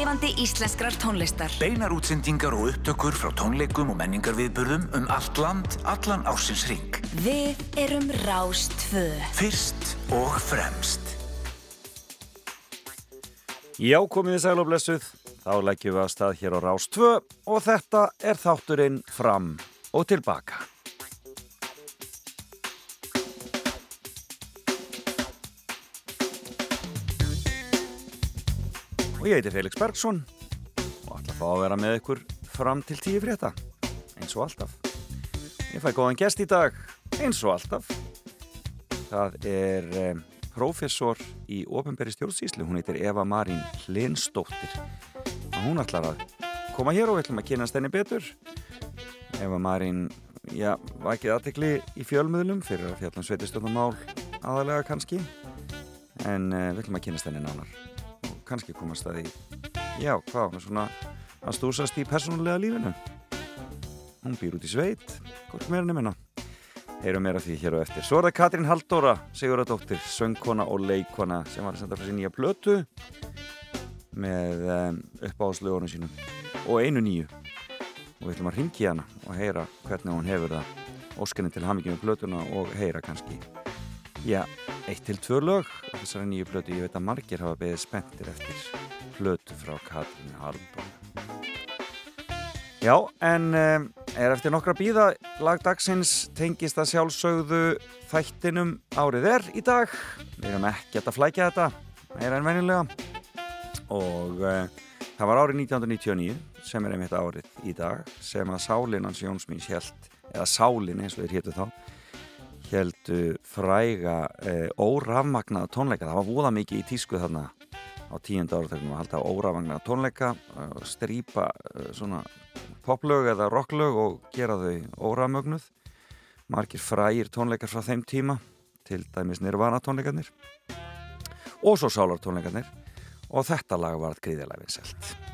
lifandi íslenskrar tónlistar. Beinar útsendingar og upptökur frá tónleikum og menningarviðburðum um allt land, allan ársins ring. Við erum Rástfö. Fyrst og fremst. Já, komið í sæl og blessuð. Þá leggjum við að stað hér á Rástfö og þetta er þátturinn fram og tilbaka. Og ég heiti Felix Bergsson og ætla að fá að vera með ykkur fram til tíu frétta. Eins og alltaf. Ég fæ góðan gest í dag. Eins og alltaf. Það er um, professor í ofinberi stjórnsýslu. Hún heitir Eva Marín Hlinsdóttir og hún ætlar að koma hér og við ætlum að kynast henni betur. Eva Marín já, var ekki aðtekli í fjölmiðlum fyrir að fjallum sveitistöndamál aðalega kannski. En uh, við ætlum að kynast henni nánar kannski komast að því. Já, hvað, svona að stúsast í persónulega lífinu? Hún býr út í sveit hvort meira nefnina heyrum meira því hér og eftir. Svo er það Katrín Haldóra, Siguradóttir söngkona og leikona sem var að senda frá sér nýja blötu með um, uppáðslögunum sínum og einu nýju. Og við ætlum að ringi hana og heyra hvernig hún hefur það. Óskenni til hamingjum með blötuna og heyra kannski já, eitt til tvö lög á þessari nýju blötu. Ég veit að margir hafa beðið spenntir eftir blötu frá Katrín Haldóra. Já, en um, er eftir nokkra bíða lagdagsins tengist að sjálfsögðu þættinum árið er í dag. Við erum ekki að flækja þetta, meira en venilega. Og uh, það var árið 1999 sem er einmitt árið í dag sem að Sálinans Jónsmíns held, eða Sálin eins og þeir héttu þá, heldu fræga eh, órafmagnaða tónleika. Það var voða mikið í tísku þarna á tíund áratögnum að halda órafmagnaða tónleika eh, strýpa eh, svona poplög eða rocklög og gera þau órafmögnuð. Margir frægir tónleikar frá þeim tíma til dæmis nirvana tónleikarnir og svo sálar tónleikarnir og þetta lag var gríðilega vinselt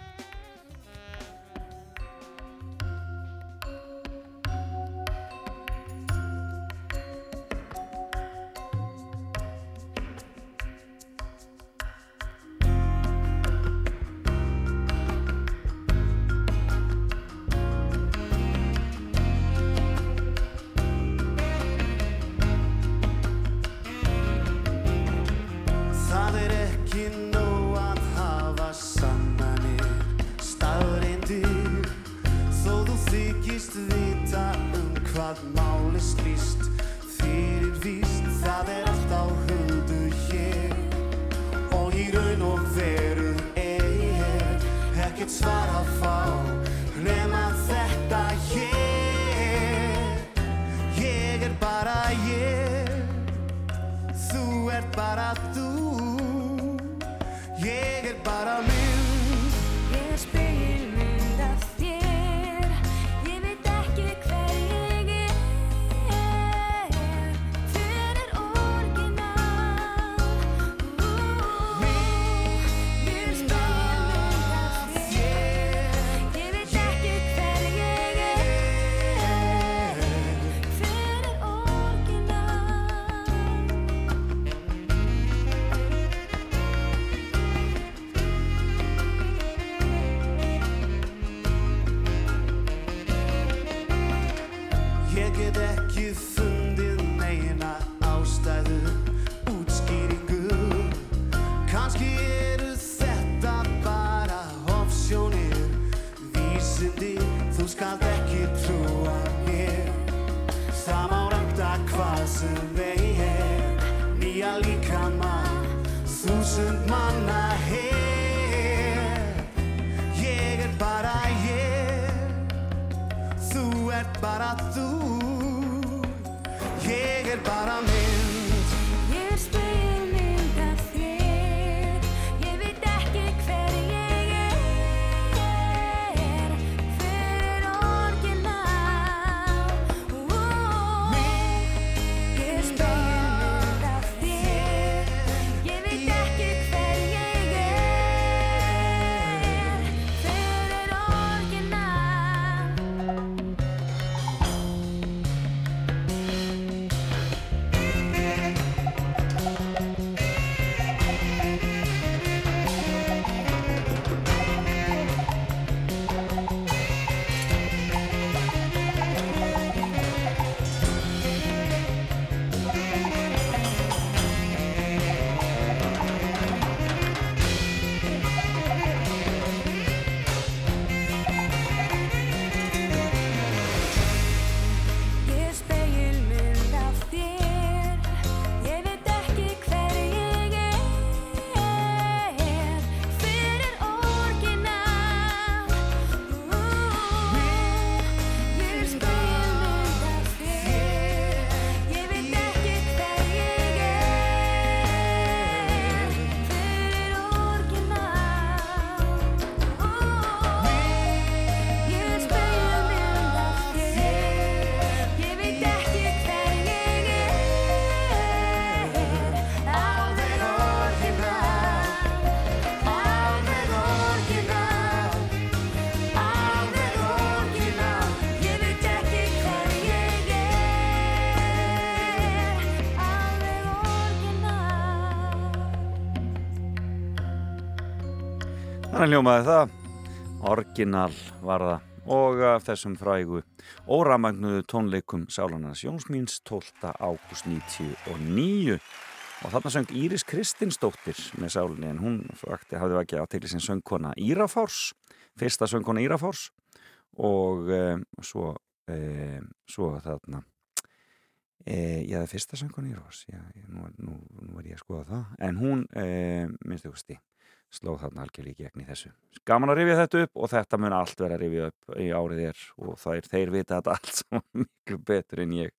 para tu Þannig hljómaði það, orginal var það. Og af þessum frægu óramagnuðu tónleikum Sálanars Jónsmíns 12. ágúst 99 og þarna söng Íris Kristinsdóttir með Sálinni en hún fakti hafði ekki aðtegli sem söngkona Írafárs, fyrsta söngkona Írafárs. Og e, svo, e, svo þarna e, já það er fyrsta söngkona Írafárs, já, nú, nú, nú er ég að skoða það. En hún, minnstu ekki slóð þarna algjörlega í gegn í þessu. Gaman að rifja þetta upp og þetta mun allt vera að rifja upp í árið er og það er þeir vita þetta allt saman miklu betur en ég.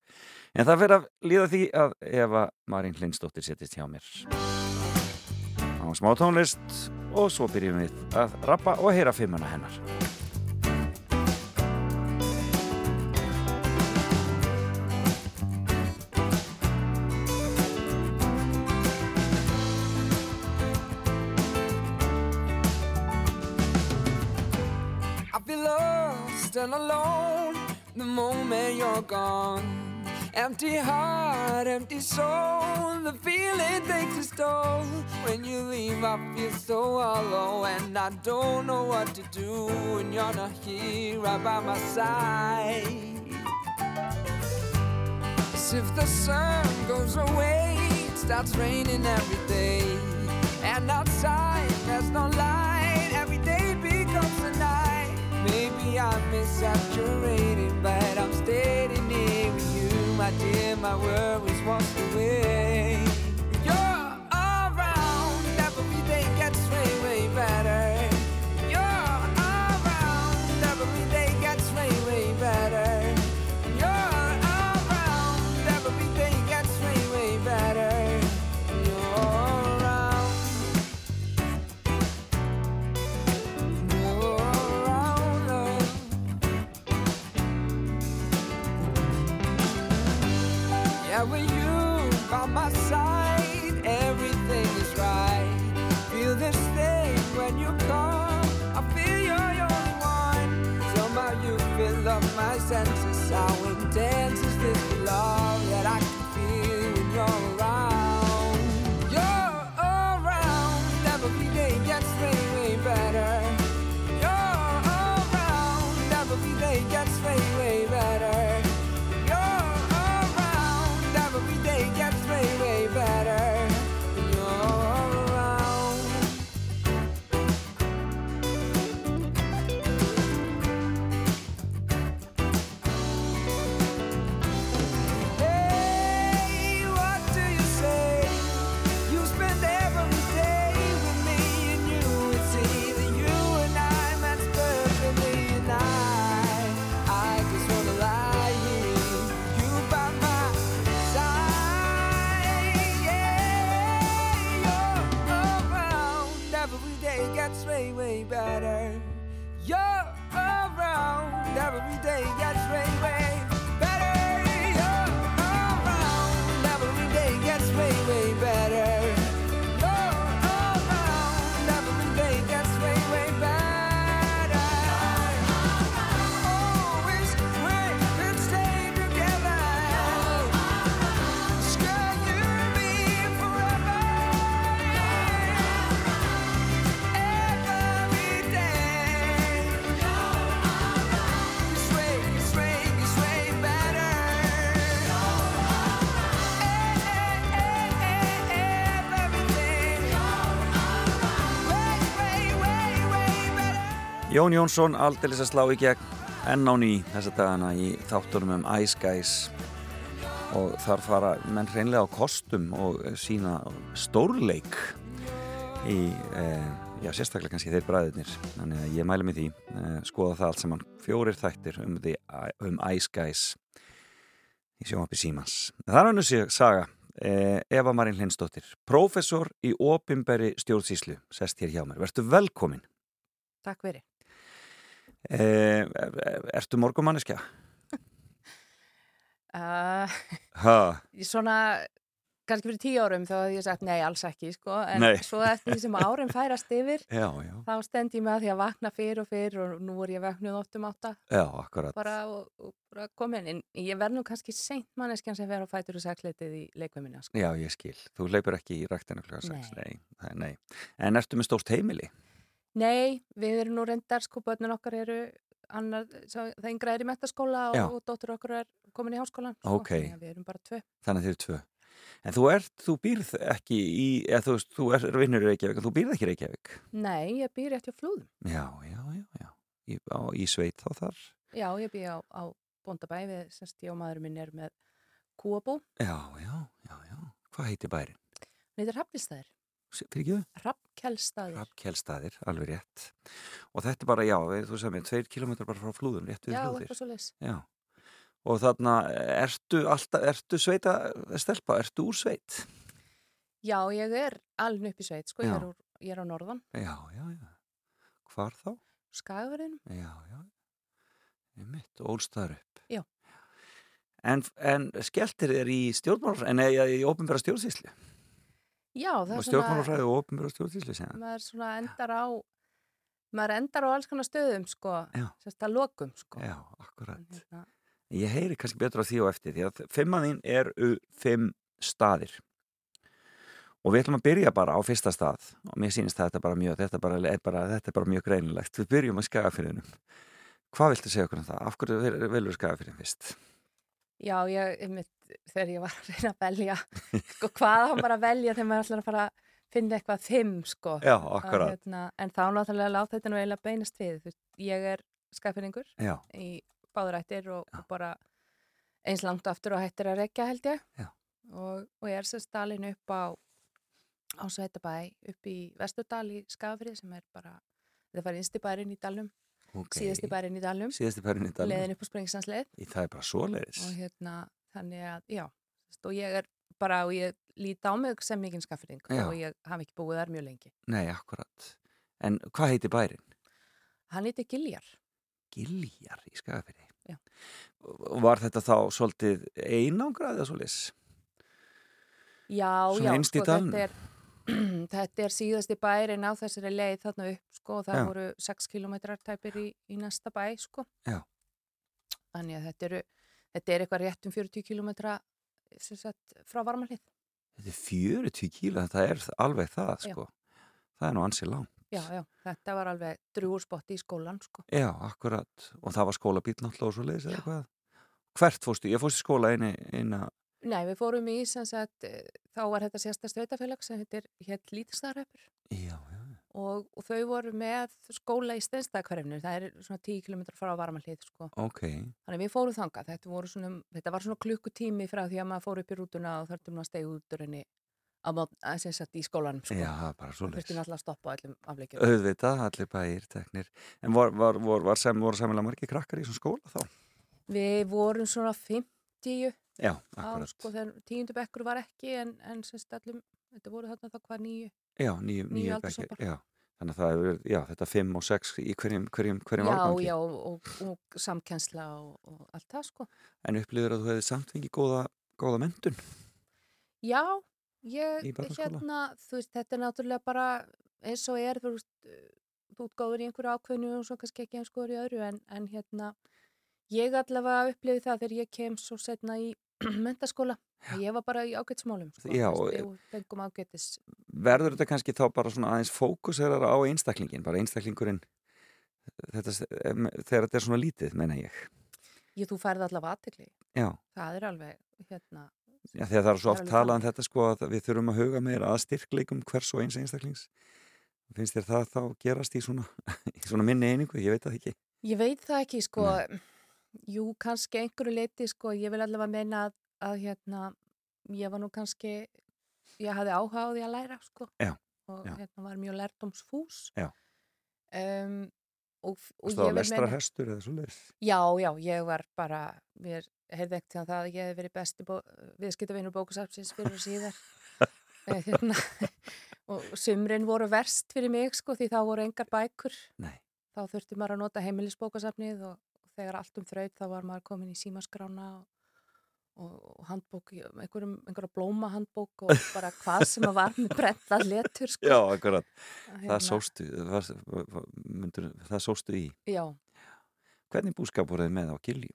En það fyrir að líða því að Eva Marín Lindstóttir setist hjá mér. Á smá tónlist og svo byrjum við að rappa og heyra fimmuna hennar. Gone. Empty heart, empty soul, the feeling takes its toll. When you leave, I feel so hollow, and I don't know what to do when you're not here right by my side. As if the sun goes away, it starts raining every day, and outside there's no light, every day becomes a night. Maybe I'm exaggerating, my dear. My worries washed away. and Jón Jónsson aldeilis að slá í gegn enn á ný þessa dagana í þáttunum um Ice Guys. Og þar fara menn hreinlega á kostum og sína stórleik í, eh, já sérstaklega kannski þeir bræðirnir þannig að ég mæli mig því, eh, skoða það allt saman. Fjórir þættir um, the, um Ice Guys í sjónvapi Símans. Það er hannu saga. Eh, Eva Marín Lindsdóttir prófessor í opimberi stjórnsíslu sest hér hjá mér, verður velkomin. Takk fyrir. Eh, ertu morgumanniska? Uh, Ha, svona, kannski fyrir tíu árum þá hefði ég sagt nei, alls ekki, sko. En Nei. svo eftir því sem árum færast yfir, já, já, þá stend ég með að því að vakna fyrr og fyrr og nú er ég vaknuð óttum átta já, akkurat bara og, og bara komin. En ég verð nú kannski seint manneskjan sem fer á fætur og sækleitið í leikvöminna, sko. Já, ég skil, þú leipur ekki í ræktinu klukka 6 nei. Nei, nei, en ertu með stórt heimili? Nei, við erum nú reyndar, sko, börnun okkar eru annar, það yngra er í metaskóla og, og dóttur okkur er komin í háskólan. Sko, Ókei. þannig að Við erum bara tvö. Þannig að þið eru tvö. En þú ert, þú býrð ekki í, eða þú veist, þú er vinnur í Reykjavík, þú býrð ekki í Reykjavík. Nei, ég býr hjá flúðum. Já, já, já, já. Í, á, í sveit þá þar. Já, ég býr á, á Bóndabæ við, semst, ég og maðurinn minn er með kúabú. Já, já, já, já. Hvað heitir bærin? Þetta er Hrafnkjellstaðir. Rappkjellstaðir, alveg rétt. Og þetta er bara, já, þú sagði mér, tveir kilómetrar bara frá flúðum, rétt við flúðir. Já. Og þarna, ertu alltaf, ertu sveita stelpa, ertu úr sveit? Já, ég er alveg upp í sveit, sko, ég er, úr, ég er á norðan, Já, já, já. Hvar þá? skagaverðinum. Já, já. Ég mitt, ólstaður upp. Já. En, en skelltir þér í stjórnmálafræði, en eða í ópenbæra stjórnsýsli? Já, það er svona, stjórnmálafræði og stjórnsýsli, segja. maður svona endar á, maður endar á alls konar stöðum, sko, Já. sérst að lokum, sko. Já, akkurat. Hérna, Ég heyri kannski betur á því og eftir, því að fimman þín er fimm staðir. Og við ætlum að byrja bara á fyrsta stað og mér sýnist þetta bara mjög, þetta, bara, er bara, þetta er bara mjög greinilegt. Við byrjum á skagafyrðinum. Hvað viltu segja okkur um það? Af hverju velur skagafyrðin fyrst? Já, ég, einmitt, þegar ég var að reyna að velja, sko, hvað hann bara að velja þegar maður ætlar að fara að finna eitthvað fimm, sko. Já, akkurat. hérna, en þá náttúrulega láta þetta nú eiginlega beinast við. Veist, Ég er skaffinningur í báðurættir og, og bara eins langt aftur og hættir að rekja held ég. Og, og ég er sérst dalinn upp á, á Sveitabæ, upp í Vesturdal í Skafrið sem er bara, þetta var innsti bærin í Dalnum, ok. síðasti bærin í dalnum. leiðin upp á Sprengisansleið Í það er bara svoleiðis. og hérna, þannig að, já, og ég er bara, og ég líti á mig sem mikinn skaffinning Já. og ég hafi ekki búið þar mjög lengi. Nei, akkurat. En hvað heitir bærin? Hann heiti Giljar. Giljar í skagafyrði. Já. Var þetta þá svolítið einangrað eða svoleiðis? Já, Svona já, sko, þetta er, þetta er síðasti bærin á þessari leið þarna upp, sko, og það Já. voru 6 kilometrar tæpir í, í næsta bæ, sko. Já. Þannig að þetta, eru, þetta er eitthvað rétt um 40 kilometra sem sagt, frá varmalið. Þetta er 40 kíla, þetta er alveg það, Já. sko. Það er nú ansið langt. Já, já, þetta var alveg drúurspotti í skólan, sko. Já, akkurat. Og það var skólabíl náttúrulega og svoleiðis eða Já. hvað? Hvert fórstu? Ég fórstu skóla eina, Nei, við fórum í, sem sagt, eh, þá var þetta sérsta stöðafélag sem heitir já, já, og, og þau voru með skóla í Steinstæðakverfinu, það er svona 10 km frá varmalið, sko. ok. Þannig við fórum þangað, þetta, svona, þetta var svona klukkutími frá því að maður fór upp í rútuna og þurftum að stegi út úr henni að sem sagt í skólanum sko. Já, bara Þurftum svoleiðis. alltaf að stoppa á öllum afleikjum. Auðvitað, allir bæir, teknir. En var, var, var, sem, voru samilega margir krakkar í þessum skóla þá? Við vorum svona 50 Já, á, akkurat. sko, þegar tíundu bekkur var ekki en, en sem sagt allum, þetta voru þarna þá hvað nýju. Já, nýju, nýju bekkir. Já, þannig að það er, já, þetta er fimm og sex í hverjum, hverjum, hverjum Já, árgangi. já, og, og, og samkensla og, og allt það sko. En upplýður að þú hefði samt fengið góða, góða mentun? Já, ég, hérna, þú veist, þetta er náttúrulega bara eins og er, þú veist, þú góður í einhverju ákveðinu og svo kannski ekki eins góður í öðru, en, en hérna, ég allavega upplifði það þegar ég kem svo setna í mentaskóla, að ég var bara í ágætismálum, sko, Já, og- fengum ágætis, Verður þetta kannski þá bara svona aðeins fókuserar á einstaklingin, bara einstaklingurinn, þetta, þegar þetta er svona lítið, menna ég. ég, þú færði allavega aðtekli, Já, það er alveg, hérna, já þegar það er svo er oft alveg talað um þetta sko að við þurfum að huga meira að styrkleikum hvers og eins einstaklings. Finnst þér það þá gerast í svona, í svona minni einingu? Ég veit það ekki. Ég veit það ekki, sko, Nei. Jú, kannski einhverju leiti, sko, ég vil allavega meina að, að hérna, ég var nú kannski, ég hafði áhuga á því að læra, sko, Já, og já. hérna var mjög lærdomsfús. Já. Um, og og ég vil lestra meina, hestur eða svo leiðis? já, já, ég var bara, mér heyrði ekkert það að ég hef verið besti bó, viðskiptavinur bókusafsins fyrir og síðar. Eh, hérna, og sumrin voru verst fyrir mig, sko, því þá voru engar bækur Nei. þá þurfti maður að nota heimilisbókasafnið og þegar allt um þraut þá var maður komin í símaskrána og, og, handbók, einhverja blóma handbók og bara hvað sem að var með brentað letur sko. Já, akkurat. Hérna, Það sóstu, það, myndur, það sóstu í. Já, Hvernig búskap voruð með á Giljum?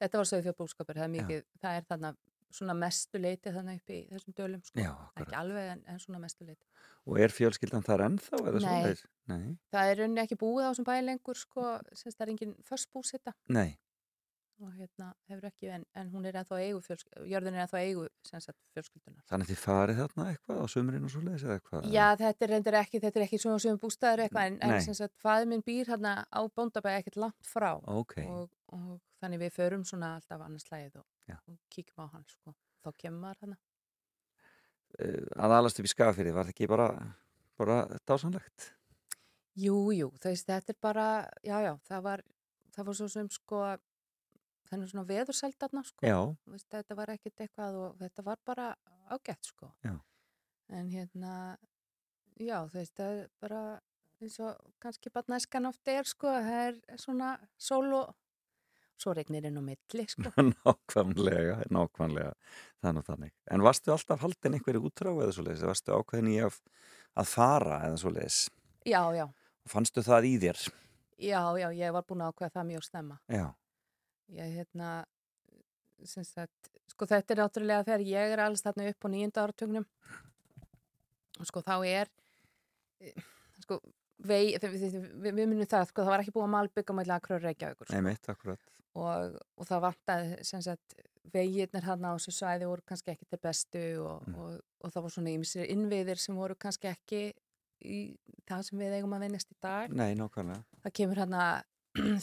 þetta var sögfjörbúskapur, það er Já. mikið, það er þarna svona mestu leiti þannig upp í þessum dölum sko. Já, ekki alveg en, en svona mestu leiti Og er fjölskyldan þar ennþá? eða Nei. Nei. það er rauninni ekki búið á þessum bæði lengur sko, sem það er engin först búsita Nei. Og hérna hefur ekki en, en hún er ennþá eigu fjölskyld, jörðin er ennþá eigu sagt fjölskyldunar Þannig að þið farið þarna eitthvað á sömurinn og svoleiðis eða eitthvað? Já, þetta er reyndir ekki, þetta er ekki svona sem bústæður eitthvað en, en sem sagt fæði minn býr hérna á bóndabæði ekkert langt frá Ok, og, og þannig við förum svona alltaf annars slæðið og, og kíkjum á hann sko. þá kemur maður Eh, að alast upp í skafirði, var það ekki bara, bara dásanlegt? Jú, jú, veist, þetta er bara já, já, það var það var svo sem sko þennan svona veðurseldarna sko veist, þetta var ekkert eitthvað og þetta var bara ágætt sko Já. en hérna já, þú veist, það er bara eins og kannski bara næskan oft er sko, það er svona sól og svo regnir inn á milli sko nákvæmlega, nákvæmlega, er nú þannig. En varstu alltaf haldin einhverju útrá eða svoleiðis? Varstu ákveðin í að, að fara eða svoleiðis? já, já, Fannstu það í þér? já, já, ég var búin að ákveða það mjög snemma Já, ég hérna sagt, sko þetta er náttúrulega þegar ég er alls þarna upp á nýjunda áratögnum og sko þá er eh, sko vei, við, við, við, munum það, sko það var ekki búið að malbygga mæli að kröður Reykjavíkur sko. einmitt, og, og það vantaði veginnir hann á þessu svæði voru kannski ekki til bestu og, Mm. og, og það voru svona ýmsir innviðir sem voru kannski ekki í það sem við eigum að vinnast í dag Nei, það kemur hann að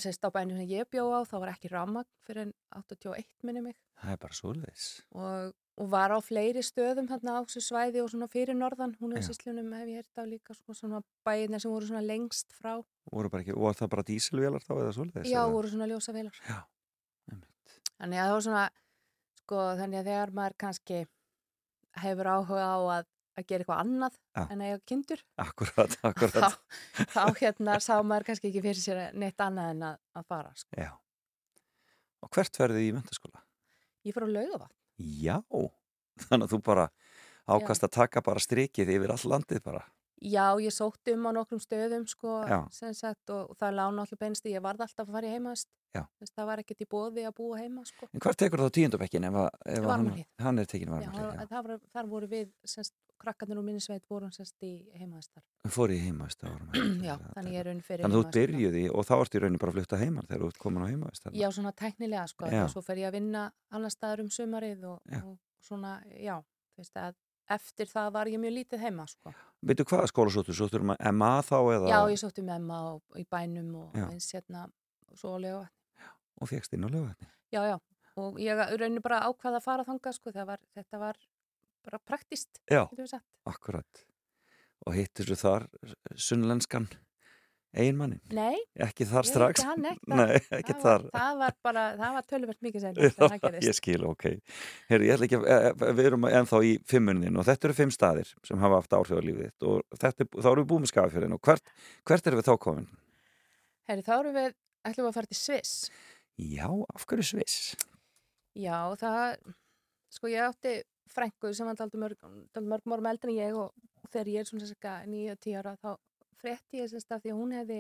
sérst á bænum sem ég bjó á, þá var ekki ramagn fyrir en 81 minni mig Það er bara svoleiðis. og, og var á fleiri stöðum hann á þessu svæði og svona fyrir norðan, hún er síslunum hef ég hert á líka sko, svona bæina sem voru svona lengst frá, Voru bara ekki, var það bara dísilvélar þá eða svoleiðis? já, eða? voru svona ljósa velar Já, einmitt. þannig að það var svona sko, þannig að þegar maður kannski hefur áhuga á að, að gera eitthvað annað Já. en að eiga kindur Akkurat, akkurat. þá, þá hérna sá maður kannski ekki fyrir sér neitt annað en að, að fara sko. Já. Og hvert verðið í mentaskóla? ég fór á laugavatn Já, þannig að þú bara ákast að taka bara strikið yfir all landið bara. Já, ég sótti um á nokkrum stöðum sko, sagt, og, og það lána allir beinst ég varð alltaf að fara í heimast það var ekkert í bóði að búa heima sko. En hvert tekur þá tíundabekkin ef, ef hann, hann er tekin Já, varmalið? það, það var, þar voru við semst, krakkarnir úr minnisveit vorum semst í heimaðistar Fór í heimavist Já, þannig ég er raun fyrir Þannig að þú byrjuði og þá ertu í rauninni bara að flutta heimar þegar þú ert komin á heimavist. Já, svona tæknilega sko, og svo fer ég að vinna annar staðar um sumarið og, og svona, já, eftir það var ég mjög lítið heima sko. Veitu hvaða skóla sóttu? Sóttu um MA þá eða? Já, ég sótti með Emma og, í bænum og Já. eins hérna og svo á lega Og fegst inn á lögvætni. Já, já, og ég raunir bara ákvaða að fara þangað sko, var, þetta var bara praktist, Já, akkurat. Og hittir þú þar sunnlenskan eiginmannin? Nei, Ekki þar strax? hitti hann ekki. Nei, ekki það þar. var, það var bara, það var töluvert mikið gerist. ég skil, ok. Herri, ég ætla ekki að, e, e, við erum ennþá í fimmunnin og þetta eru fimm staðir sem hafa haft áhrif á lífið þitt og þetta, þá erum við búið með skafafjörðin og hvert, hvert erum við þá komin? Herri, þá erum við, ætlum við að fara til Sviss. Já, af hverju Sviss? Já, það, sko ég átti frængu sem var daldur mörg, daldur mörg mörgum eldri en ég og þegar ég er svona frétti ég semst af því að hún hefði,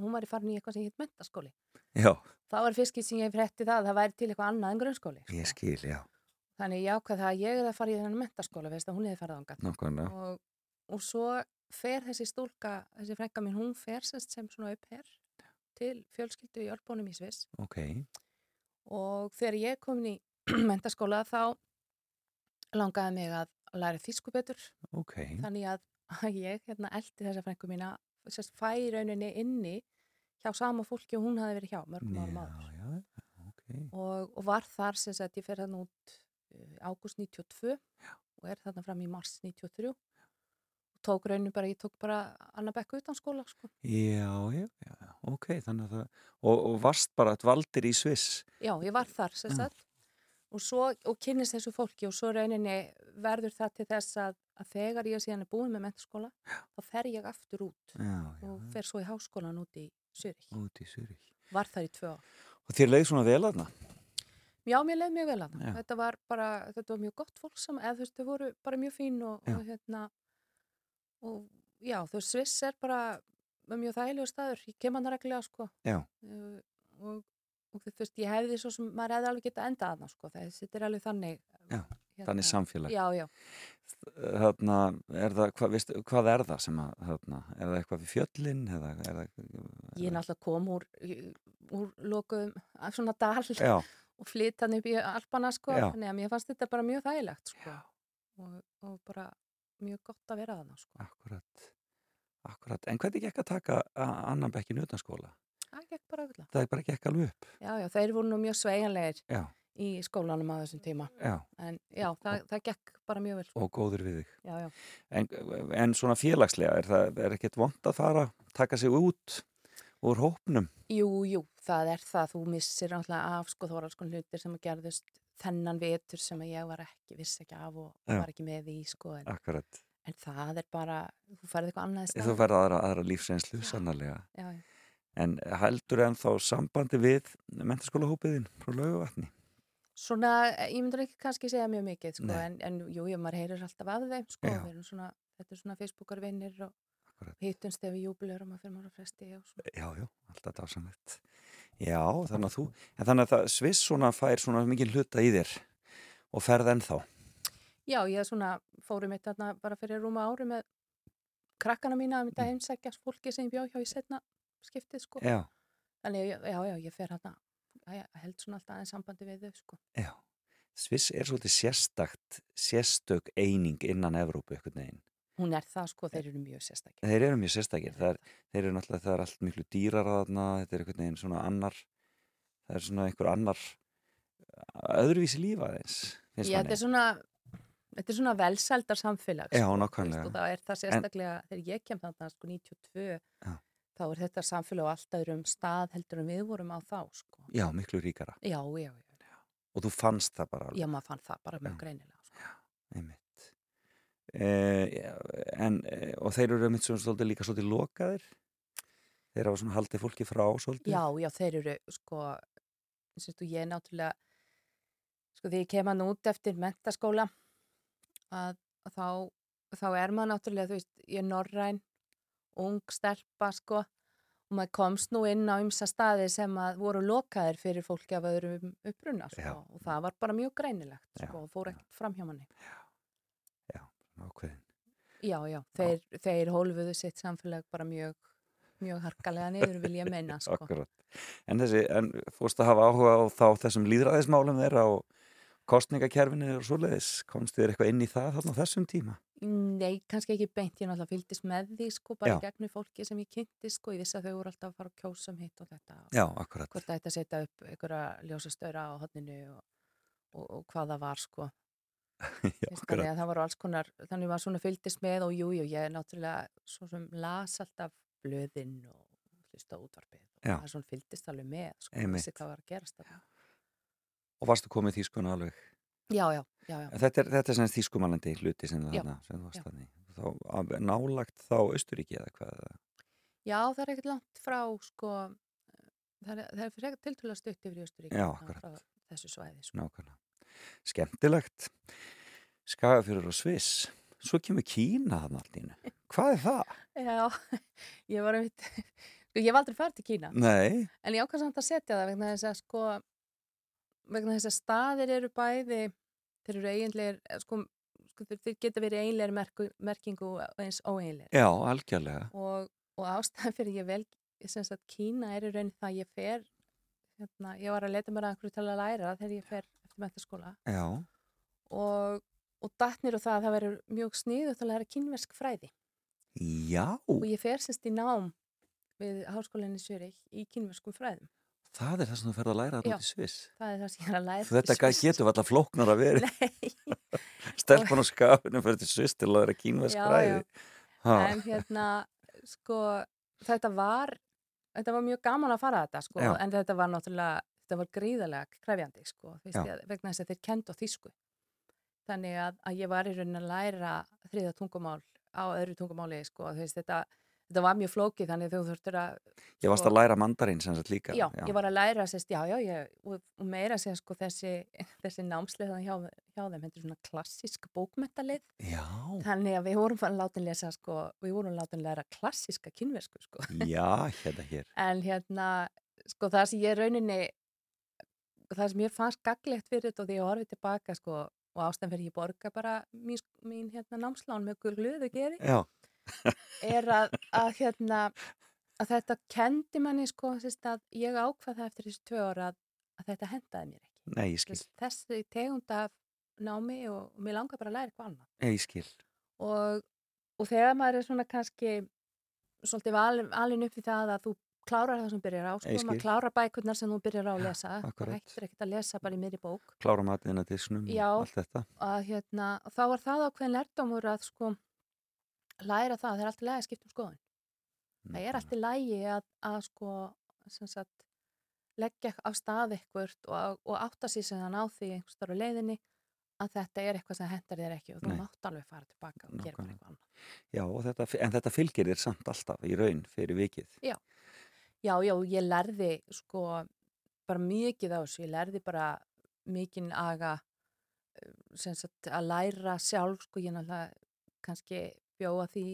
hún var í farin í eitthvað sem hitt mentaskóli. Já, Það var fyrst sem ég frétti það, að það væri til eitthvað annað en grunnskóli. sko. ég skil, já, Þannig ég ákvað það að ég er að fara í þennan mentaskóla, veist að hún hefði farið ángat. nákvæmlega. Og, og svo fer þessi stúlka, þessi frænka mín, hún fer semst sem svona upp her til fjölskyldu í Ölbónum í Sviss Ok, og þegar ég kom í mentaskóla þá langaði mig að læra þýsku betur ok, þannig að, að ég hérna eldi þessa frængu mína sérst fæ rauninni inni hjá sama fólki og hún hafi verið hjá mörgum árum já, áður. já, ok, og, og var þar sem sagt ég fer þarna út uh, ágúst 92 og er þarna fram í mars 93 og tók rauninni bara, ég tók bara annar bekku utan skóla sko. já, já, já, ok, þannig að það, og, og varst bara valdir í Sviss, Já, ég var þar sem Já. sagt og, svo, og kynnist þessu fólki og svo rauninni verður það til þess að, að þegar ég síðan er búin með mentaskóla þá fer ég aftur út já, já, og fer svo í háskólan út í Zurich. út í Zurich. Var þar í tvö ár. Og þér leið svona vel aðna? Já, mér leið mjög vel að Já. það. Þetta var bara, þetta var mjög gott fólk saman, eða þú veist, þau voru bara mjög fín og, og hérna og já, þú veist, Sviss er bara mjög þægilegur staður. Ég kem hann reglega, sko. Já. Uh, og og þú veist, ég hefði svo sem, maður hefði alveg getað endað þarna, sko, þetta er alveg þannig. Já, þannig samfélag. Já, já. Þarna, er það, hvað, veistu, hvað er það sem að, þarna, er það eitthvað við fjöllin, eða, er það, Ég er náttúrulega kom úr, úr lokuðum af svona dal og flytt hann upp í Alpana, sko, þannig að mér fannst þetta bara mjög þægilegt, sko, og, og bara mjög gott að vera þarna, sko. akkurat, akkurat, en hvernig gekk að taka annan bekkin utan skóla? Það gekk bara auðvitað. Það bara gekk alveg upp, Já, já, þeir voru nú mjög sveigjanlegir já, í skólanum á þessum tíma, já, en já, það, það gekk bara mjög vel, sko. og góður við þig. Já, já. En, en svona félagslega, er það er ekkert vond að fara, taka sig út úr hópnum? Jú, jú, það er það. Þú missir náttúrulega af, sko, alls konar hlutir sem að gerðust þennan vetur sem að ég var ekki, vissi ekki af og var ekki með í, sko, en, Akkurat, en það er bara, þú færði eitthvað annað í þú stað. verður aðra, aðra lífsreynslu sannarlega. Já, já. En heldur en þá sambandi við mentaskólahópiðin frá laugavatni? Svona, ég myndur ekki kannski segja mjög mikið, sko, en, en jú, jú, maður heyrir alltaf af þeim, sko, svona, þetta er svona Facebookarvinnir og hittumst ef við júbilegur að fyrir maður að fresti. Já, já, alltaf dásamlegt. Já, þannig að þú, en þannig að það Sviss svona fær svona mikið hluta í þér og ferð ennþá. Já, ég svona fórum þarna bara fyrir rúma ári með krakkana mína að mynda Mm. heimsækja fólki sem ég bjó hjá í setna skiptið, sko. Já, Þannig, já, já, ég fer hérna, held svona alltaf aðeins sambandi við þau, sko. já. Sviss er svolítið sérstakt, sérstök eining innan Evrópu eitthvað neginn. Hún er það, sko, þeir eru mjög sérstakir. Þeir eru mjög sérstakir. Er, þeir eru náttúrulega, það er allt miklu dýrar að þarna, þetta er eitthvað neginn svona annar, það er svona einhver annar öðruvísi lífa finnst Já, þetta er svona, þetta er svona velsældar samfélag, Já, sko, nákvæmlega. Og það er það sérstaklega, þegar ég kem þarna, sko, 92, Já. Þá er þetta samfélag á allt öðrum stað heldur en við vorum á þá, sko. Já, miklu ríkara. Já, já, já, Og þú fannst það bara alveg. já, maður fann það bara mjög Já. greinilega, sko. Einmitt. Eh, en, eh, og þeir eru einmitt svona svolítið líka svolítið lokaðir. Þeir hafa svona haldið fólki frá svolítið. Já, já, þeir eru, sko, sérstu, ég náttúrulega, sko, þegar ég kem hann út eftir mentaskóla, að, að þá, þá er maður náttúrulega, þú veist, ég er norræn, ung stelpa, sko, og maður komst nú inn á ymsa staði sem að voru lokaðir fyrir fólki af öðrum uppruna, sko, Já. og það var bara mjög greinilegt, Já, sko, og fór ekkert fram hjá manni. Já, ákveðin. Já, já, þeir, þeir hólfuðu sitt samfélag bara mjög, mjög harkalega niður, vil ég meina, sko. En þessi, en fórst að hafa áhuga á þá þessum líðræðismálum þeirra og kostningakerfinu og svoleiðis. Komst þér eitthvað inn í það þarna þessum tíma? Nei, kannski ekki beint, ég náttúrulega fylgdist með því sko, bara Já. gegnum fólki sem ég kynnti sko, ég vissi að þau voru alltaf að fara að kjósa um hitt og þetta, Já, akkurat. hvort að setja upp einhverja ljósastöra á hodninu og, og, og hvað það var sko Já, Veist, þannig akkurat. að það var alls konar, þannig var svona fylgdist með og jújú, jú, ég er náttúrulega svo sem las alltaf blöðinn og hlusta á útvarpið og Já. það er svona fylgdist alveg með sko, vissi hvað var að gerast þarna. Og varstu komið þýskuna alveg? Já, já, já, já, Þetta er, þetta er sem þýskumalandi hluti sem, Já, þarna, sem þú varst þannig. Nálagt þá Austuríki eða hvað? já, það er ekkert langt frá sko, það er, það er fyrir tiltölulega stutt yfir Östuríki Já, akkurat. þessu svæði sko. Nákvæmlega. Skemmtilegt. Skagafjörður og Sviss. Svo kemur Kína þarna allt í einu. Hvað er það? Já, ég var einmitt, ég hef aldrei farið til Kína, Nei. en ég ákvæmst samt að setja það vegna þess að sko, vegna þess að staðir eru bæði, þeir eru eiginleir, eh, sko, sko þeir, geta verið eiginleir merku, merkingu og eins óeiginleir Já, algjörlega. og, og ástæðan fyrir ég vel, ég sem sagt Kína er í raun það að ég fer, hérna, ég var að leta mér að einhverju til að læra þegar ég fer eftir mentaskóla Já. og, og datnir og það að það verður mjög sniðu til að læra kínversk fræði. Já. og ég fer semst í nám við háskólinni Sjörik í kynverskum fræðum. Það er það sem þú ferð að læra Já. þarna út í Sviss. Það er það sem ég er að læra. Þetta í Sviss. getur alltaf flóknar að vera. Nei, Stelpan á skafinu fyrir til Sviss til að Já, fræði. Ha. en hérna, sko, þetta var, þetta var mjög gaman að fara þetta, sko, Já. en þetta var náttúrulega, þetta var gríðarlega krefjandi, sko, Já. ég, vegna þess að þeir kend á þýsku. Þannig að, að ég var í raunin að læra þriða tungumál á öðru tungumáli, sko, þú veist, þetta, þetta var mjög flókið, þannig þú þurftur að Ég varst að læra mandarín sem sagt líka. Já, ég var að læra sérst, já, já, ég, og, meira sér sko þessi, þessi námsliðan hjá, hjá þeim, þetta er svona klassísk bókmentalið, Já. þannig að við vorum að láta lesa sko, við vorum að láta læra klassíska kynversku sko, Já, hérna hér. en hérna, sko það sem ég rauninni það sem ég fannst gaglegt fyrir þetta og því ég horfið tilbaka sko og ástæðan fyrir ég borga bara mín, mín hérna námslán með Já, er að, að hérna að þetta kendi manni sko að ég ákvað það eftir þessu tvö ára að, að þetta hendaði mér ekki nei, ég skil. Þess, þessi tegund af námi og, og mér langar bara að læra eitthvað annað Nei, ég skil. og, og þegar maður er svona kannski svolítið alin, alin upp í það að þú klárar það sem byrjar á sko, maður klárar bækurnar sem þú byrjar á að lesa akkurat. hættir ekkert að lesa bara í miðri bók Klára matinn að disnum Já. og allt þetta. að hérna, og þá var það ákveðin lærdomur að sko læra það, það er alltaf lægi að skipta um skoðun. Það er alltaf lægi að, að sko sagt, leggja á stað eitthvert og, og átta sér sem það ná því einhvers á leiðinni að þetta er eitthvað sem hendar þér ekki og þú mátt alveg fara tilbaka og gera bara eitthvað annað. Já, þetta, en þetta fylgir þér samt alltaf í raun fyrir vikið. Já, já, ég lærði sko bara mikið á þessu, ég lærði bara mikinn aga sagt að læra sjálf sko ég náttúrulega kannski bjóða því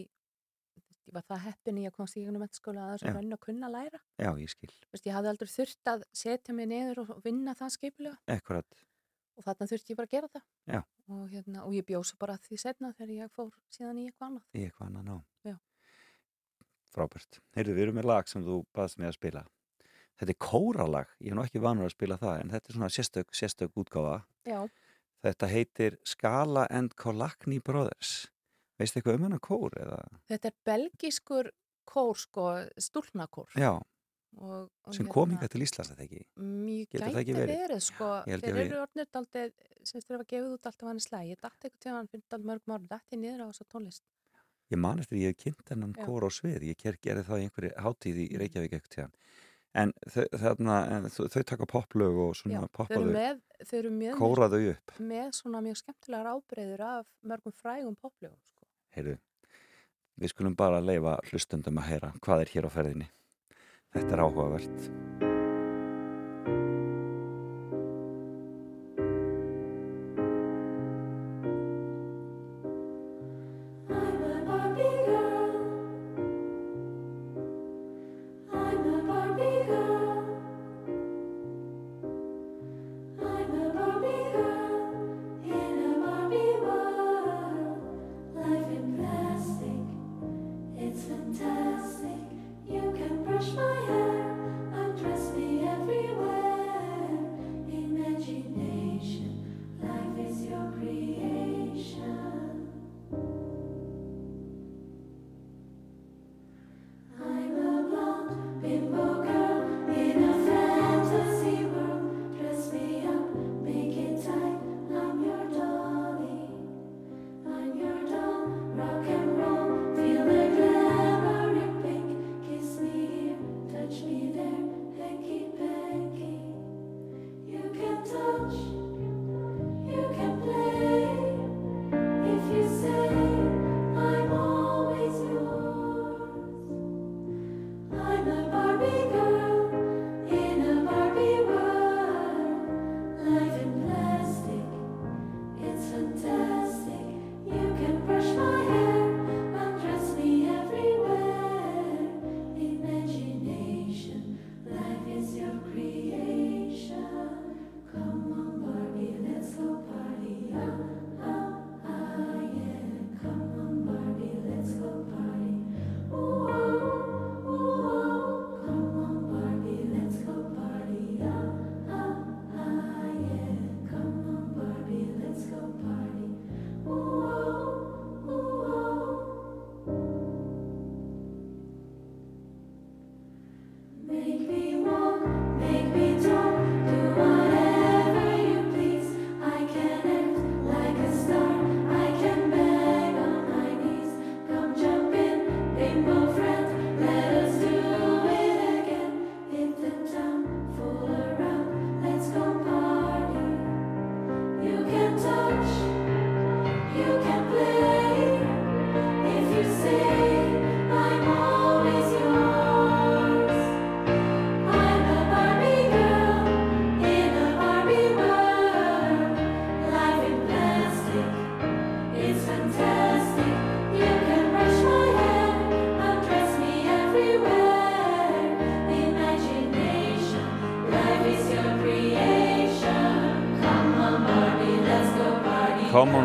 ég var það heppin í að komast í gegnum mennskóla að Já. þessu raun að kunna læra Já, ég skil. Vist, ég hafði aldrei þurft að setja mig niður og vinna það skipulega Ekkurat. og þarna þurfti ég bara að gera það Já. og, hérna, og ég bjóð svo bara því setna þegar ég fór síðan í eitthvað annað Í eitthvað annað ná. Já. Frábært. Heyrðu, við erum með lag sem þú baðst mig að spila. Þetta er kóralag. Ég er nú ekki vanur að spila það, en þetta er svona sérstök, sérstök útgáfa. Já, Þetta heitir Skala and Kolakni Brothers. Veistu eitthvað um hennar kór? Eða? þetta er belgískur kór sko, stúlnakór Já, og, og sem kom hingað til Íslands, þetta ekki? Mjög Getur gæti verið, verið? sko, þeir eru orðnir daldið, sem þeir hafa gefið út alltaf hann í slægi, ég dætti eitthvað til hann fyrir daldið mörgum árum, dætti niður á þessa tónlist. Ég man eftir ég hef kynnt hennan kór á svið. Ég gerði það í einhverju hátíð í Reykjavík ekkert tíðan. En þau, þarna, en þau, þau taka poplög og svona poppaðu, með, þau eru með, kóra þau upp. með svona mjög skemmtilegar ábreyður af mörgum frægum poplögum. Heyrðu, við skulum bara leifa hlustundum að heyra hvað er hér á ferðinni. Þetta er áhugavert.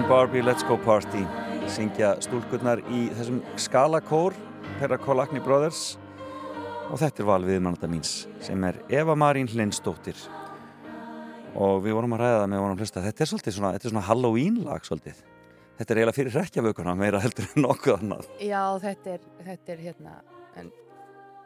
On Barbie, let's go party. Syngja stúlkurnar í þessum skalakór Perra Kolakni Brothers. Og þetta er val viðmannanda míns sem er Eva Marín Lindsdóttir og við vorum að ræða það með vorum að hlusta þetta er svolítið svona, þetta er svona Halloween lag svolítið. Þetta er eiginlega fyrir rekjavökuna meira heldur en nokkuð annað. Já, þetta er, þetta er hérna en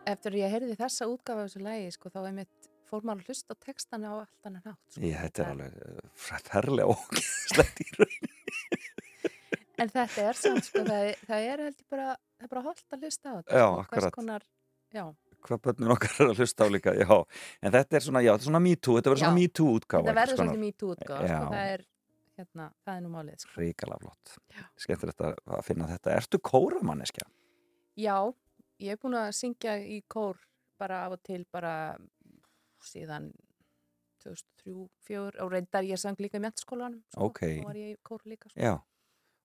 eftir að ég heyrði þessa útgafa af þessu lægi, sko, þá er mitt fór maður að hlusta textana á allt annan hátt sko. Ég, þetta er alveg uh, ferlega ógeðslegt í raun En þetta er samt, sko, það, það er held ég bara, það er bara holdt að hlusta á þetta Já, sko, akkurat. konar, já, hvað börnun okkar er að hlusta á líka já, en þetta er svona, já, þetta er svona me too þetta verður svona me too útgáfa þetta verður svolítið mýt útgáfa, Já. sko, það er hérna, það er nú málið, sko. Ríkala flott. Skemmtilegt að, að finna þetta. Ertu kóramanneskja? Já, ég er búin að syngja í kór bara af og til bara síðan 2003-2004 og reyndar ég sang líka í mentaskólanum sko, Ok. þá var ég í kór líka sko. Já,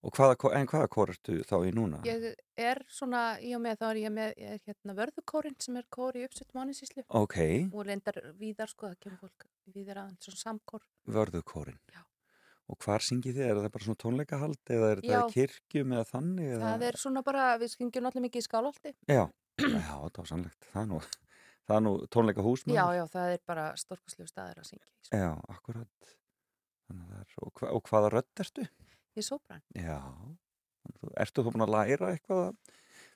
og hvaða, en hvaða kór ertu þá í núna? Ég er svona, í og með þá er ég með ég er hérna vörðukórin sem er kór í uppsett mánisíslu Ok, og reyndar víðar sko, það kemur fólk víðar aðeins svona samkór. vörðukórin Já. Og hvar syngið þið? Er það bara svona tónleikahald eða er Já. í kirkjum eða þannig? Eða? Það er svona bara, við syngjum náttúrulega mikið í skálholti. Já, já, það var sannlegt Það er nú, það er nú tónleikahús Já, já, það er bara stórkostlegu staðir að syngja. Sko. Já, akkurat að er, og, hva, og hvaða rödd ertu? Ég er sóbrann. Já, ertu þú búin að læra eitthvað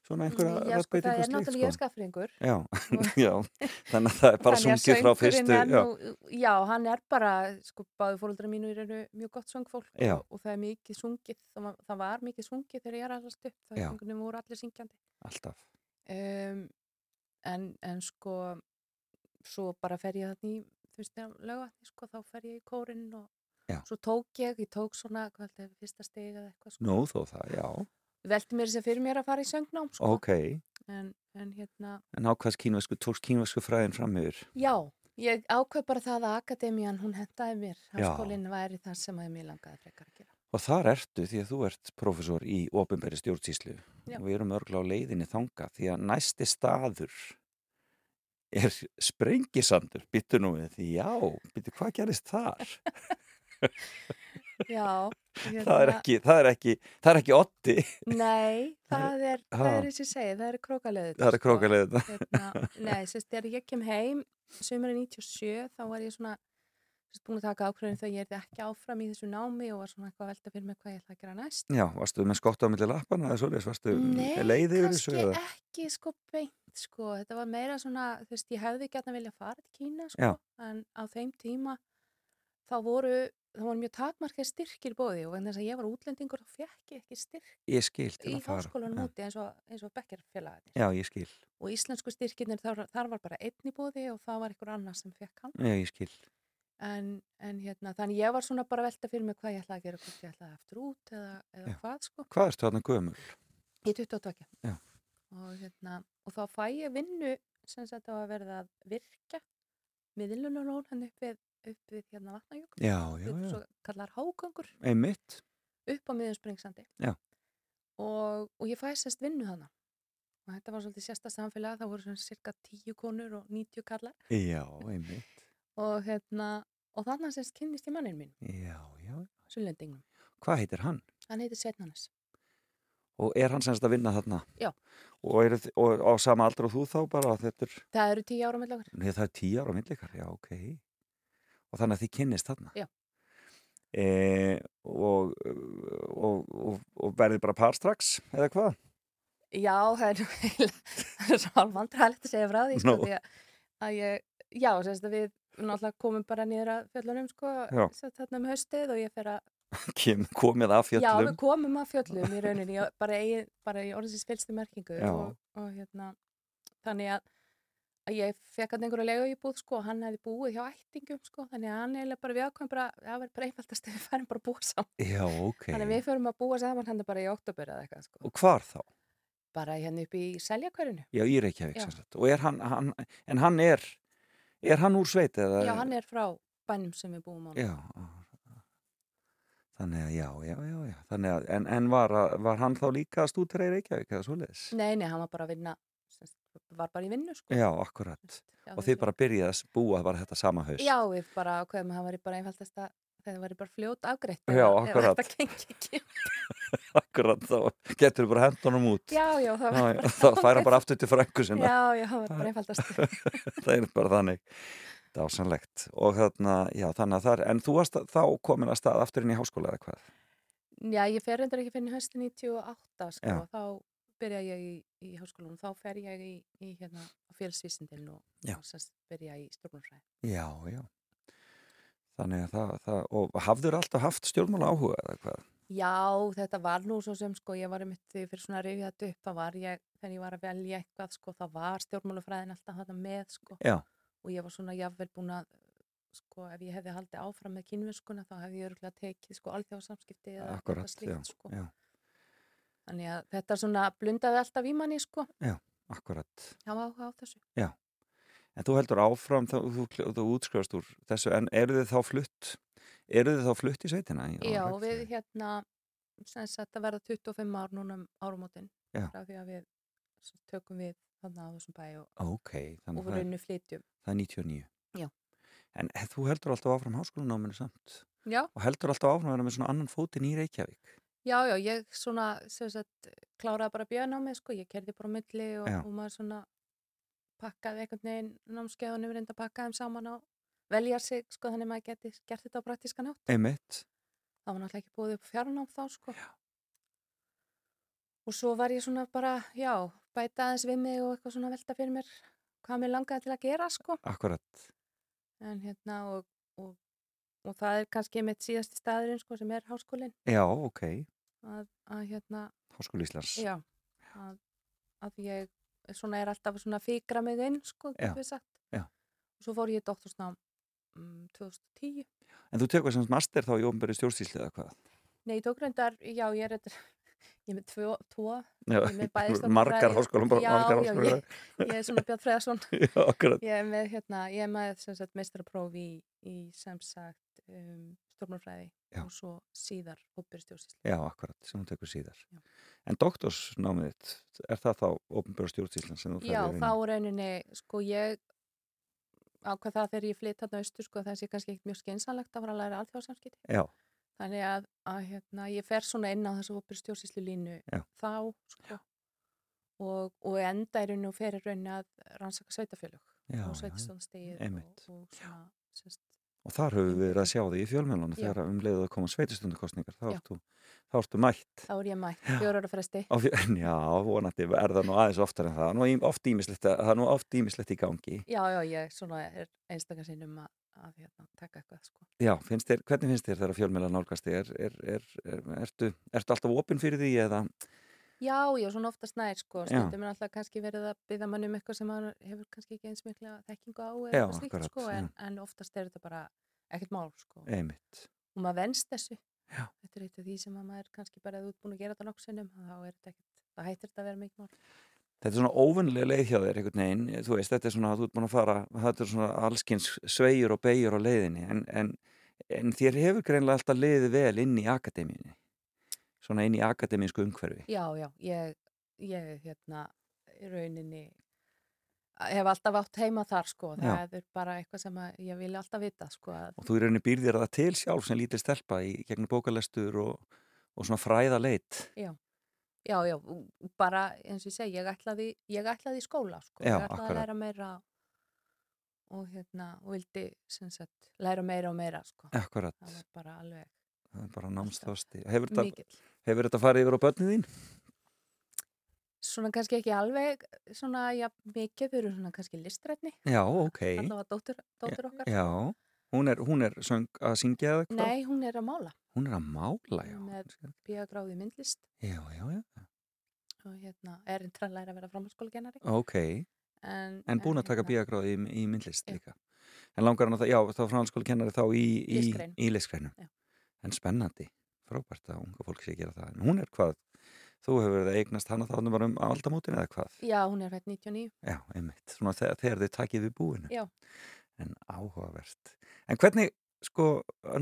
svona einhverja Já, sko, það er slíkt, náttúrulega ég er skaffringur. Já, já, þannig að það er bara að sungið frá fyrstu er já, nú, já, hann er bara, sko, báði fóröldra mínu eru mjög gott söngfólk Já. og, og það er mikið sungið, það var, mikið sungið þegar ég er allast upp, það Já. söngunum voru allir syngjandi. alltaf Um, en, en sko, svo bara fer ég þarna í, þú veist, lögatni, sko, þá fer ég í kórinn og Já. svo tók ég, ég tók svona, hvað held ég, fyrsta stig eða eitthvað, sko. Nú þó það, já, Velti mér þess að fyrir mér að fara í söngnám, sko. ok En, en hérna, En ákvæðs kínvesku, tókst kínvesku fræðin fram yfir Já, ég ákveð bara það að akademían, hún hendaði mér, Já. háskólinn væri það sem að mér langaði frekar að gera. Og þar ertu því að þú ert profesor í ofinbæri stjórnsýslu Já. og við erum örgulega á leiðinni þanga því að næsti staður er sprengisandur, byttu nú við því já, byttu hvað gerist þar? Já, það er ekki, það er ekki, það er ekki otti, Nei, það er, það er eins og ég segi, það er krókaleðið. það er krókaleðið Hérna, nei, sérst, þegar ég kem heim, sömurinn 97, þá var ég svona, búin að taka ákveðin þegar ég er ekki áfram í þessu námi og var svona eitthvað að velta fyrir mig hvað ég ætla að gera næst. Já, varstu með skottu á milli lappana eða svoleiðis, varstu Nei, leið yfir þessu kannski eða? ekki sko beint, sko, þetta var meira svona, þú veist, ég hefði gætna vilja fara til Kína, Já. sko, en á þeim tíma þá voru, það voru mjög takmarkið styrkir bóði og en þess að ég var útlendingur þá fekk ég ekki styrk Ég skil til að fara. Já. úti eins og, eins og Já, ég skil. Ég en, en hérna, þannig ég var svona bara velta fyrir mig hvað ég ætlaði að gera, hvort ég ætlaði aftur út eða, eða Já. hvað sko Hvað ertu þarna gömul? Í 22. Já. Og, hérna, og þá fæ ég vinnu sem sagt á að verða að virka miðlunarón hann upp við, upp við hérna vatnajökul. Já, já, já. svo kallar hágöngur Einmitt. upp á miðjum springsandi. Já. Og, og ég fæ sérst vinnu þannig. Og þetta var svolítið sérsta samfélag, það voru svona cirka 10 konur og 90 kallar. Já, einmitt. Og hérna, og þannig sérst kynnist ég mannin minn, Já, já. Sullendingnum. Hvað heitir hann? Hann heitir Sveitnanes. Og er hann semst að vinna þarna? Já. Og, er, og á sama aldra og þú þá bara? Er, Það eru 10 ára með lagar. nei, það er tíu ára millikar, já, ok. Og þannig að þið kynnist þarna? Já. E, og, og, og, og verði bara par strax, eða hvað? Já, það er nú eiginlega, það svo hálf vandræðilegt að segja frá því, sko, Nú. því að, að ég, já, sérst að við náttúrulega komum bara niður að fjöllunum, sko, Já. sett þarna um haustið og ég fer að, komið af já, fjöllum? við komum að fjöllum í rauninni, já, bara, í, bara í orðinsins fylgstu merkingu Já. og, og hérna, þannig að, að ég fekk hann einhverju legu í búð, sko, hann hefði búið hjá ættingum, sko, þannig að hann eiginlega bara við ákvæm bara, það var bara einfaldast að við færum bara að búa saman, Já, ok. þannig að við förum að búa saman hann bara í oktober eða eitthvað, sko, Og hvar þá? bara hérna upp í seljakverinu. Já, í Reykjavík, Já. Og er hann, hann, en hann er, er hann úr sveit eða? Já, hann er frá bænum sem við búum á. Já, þannig að já, já, já, já. Þannig að, en, en var, var hann þá líka stúdera í Reykjavík eða svoleiðis? Nei, nei, hann var bara að vinna, var bara í vinnu, sko. Já, akkurat. Já, Og þið bara byrjaði að búa bara þetta sama haust? Já, við bara að það var bara einfaldast að það væri bara fljót afgreitt Já, akkurat. akkurat þá getur þú bara hendunum út. Já, já, það var já, þá færa bara aftur til frængu sinna já, já, það var bara einfaldast. Það er bara þannig. Dásanlegt og þarna, já þannig að það er en þú varst þá komin að stað aftur inn í háskóla eða hvað? já, ég fer endur ekki fyrir höstu 98 sko, þá byrja ég í, í háskólanum. Þá fer ég í, í hérna félsvísindin og, og sest, byrja í stjórnumfræði Já, já þannig að það, það og hafður alltaf haft stjórnmála áhuga eða hvað? Já, þetta var nú svo sem sko, ég var þegar ég fyrir svona að rifja þetta upp, það var ég, þegar ég var að velja eitthvað sko, það var stjórnmálufræðin alltaf þetta með sko Já, og ég var svona jafnvel búin að sko, ef ég hefði haldið áfram með kynverskuna þá hefði ég örgulega tekið sko alþjóðsamskipti eða akkurat, eitthvað slíkt sko. já, Þannig að þetta svona blundaði alltaf í manni sko, akkurat það var áhuga á þessu. En þú heldur áfram, þú, þú, þú útskrifast úr þessu, en eru þið þá flutt eru þið þá flutt í sveitina? Já, Hreggviði? við hérna, sem sagt að verða 25 ár núna um árumótin Já. frá því að við tökum við þannig á þessum bæ og, Ok, þannig og að við það, er- rauninu flytjum. það er 99 Já. En he- þú heldur alltaf áfram háskólanáminu samt Já, og heldur alltaf áfram að vera með svona annan fótinn í Reykjavík já, já, ég svona, sem sagt, kláraði bara bjöðnámið, sko, ég kerði bara milli og, Já. og maður svona pakkaði einhvern veginn námskeiðunum reynda að pakka þeim saman á velja sig, sko, þannig að maður geti gert þetta á praktíska nátt. Einmitt, Það var náttúrulega ekki búið upp fjarnám þá, sko. Og svo var ég svona bara, já, bæta aðeins við mig og eitthvað svona velta fyrir mér hvað mér langaði til að gera, sko. akkurat En hérna, og, og, og það er kannski mitt síðasti staðurinn, sko, sem er háskólinn. Já, ok, Að, að hérna, Háskóli Íslands já, að, að ég svona er alltaf svona fikra mig inn, sko, getur við sagt. Og svo fór ég doktorsnám um, 2010. En þú tekur sem master þá í ofnbæri stjórnstísli eða hvað? Nei, ég tók reyndar, já, ég er, þetta, ég er með tvo, tvo Já, Ég er með bæði stofnfræði- margar háskóla Já, margar já, háskóla ég er svona Björn Freðarsson ég er með, hérna, ég er með meistarapróf í, í sem sagt um, stjórnmálfræði Já. og svo síðar hópurstjóðsísli Já, akkurat, sem hún tekur síðar Já. En doktorsnámið er það þá þú Já, þá rauninni, sko ég ákvað það þegar ég flytt þarna austur sko það sé kannski ekkert mjög skynsanlegt að fara að læra alþjóðsamskipti Já, þannig að, að hérna, ég fer svona inn á þessu hópurstjóðsíslu línu Já. þá sko og, og enda í rauninu og fer í rauninu að rannsaka sveitafélög já, og sveitastofnstegið og, og svona sérst, Og þar höfum við verið að sjá því í fjölmjölunum þegar um leiðið að koma sveitistundarkostningar þá ertu, þá ertu mætt. Þá er ég mætt, fjóra ára fresti. Já, vonandi er það nú aðeins oftar en það. Það er nú oft ímislegt í gangi. Já, já, ég svona er einstakar sinnum að, að hérna, taka eitthvað sko. Já, finnst þér, hvernig finnst þér þegar fjölmjöla nálgast þig? er, er, er, er, ertu, ertu alltaf opinn fyrir því eða já, já, svona oftast nær sko. Stundum er alltaf kannski verið að byggja mann um eitthvað sem hefur kannski ekki eins mikla þekkingu á eða Já, slíkt, akkurat, sko, en, en oftast er þetta bara ekkert mál sko. einmitt og maður venst þessu Já. þetta er eitt af því sem að maður kannski bara út búin að gera þetta nokksinnum þá er þetta ekkert, það hættir þetta að vera mikið mál Þetta er svona óvunlega leið hjá þér einhvern veginn, þú veist, þetta er svona að þú ert búin að fara, þetta er svona allskins svegjur og beigjur á leiðinni, en, en, en þér hefur greinlega alltaf leiðið vel inn í akademíunni, svona inn í akademísku umhverfi. já, já, ég, ég hérna í rauninni hef alltaf átt heima þar sko Já. það er bara eitthvað sem ég vilja alltaf vita sko Og þú í rauninni býrðir það til sjálf sem lítil stelpa í gegnum bókalestur og, og svona fræða leit. Já, já, já, bara eins og ég segi, ég ætlaði, ég ætlaði skóla, sko, Já, ég ætlaði akkurat. að læra meira og hérna, og vildi, sem sagt, læra meira og meira, sko, Akkurat, það var bara alveg það er bara námsþosti. Hefur, þetta-. Hefur þetta farið yfir á börnið þín? Svona kannski ekki alveg, svona, já, mikið fyrir svona kannski listrætni, Já, ok. allavega dóttir, dóttir okkar. Já, hún er, hún er söng að syngja eða eitthvað? Nei, hún er að mála, Hún er að mála, já. Með- bíagráði myndlist Já, já, já. og hérna, er einn að læra að vera framhalskólagennari. Ok, En, en búin að taka hérna, bíagráði í, í myndlist Já. líka. En langar hann að það, já, þá framhalskóli kennari þá í, í, í listgreinum. Já. En spennandi, frábært að unga fólk sé að gera það. En hún er hvað, þú hefur verið að eignast hana þá bara um aldamótin eða hvað? Já, hún er hægt 99. Já, einmitt, svona þegar, þegar þið takið við búinu. Já. En áhugavert. En hvernig, sko,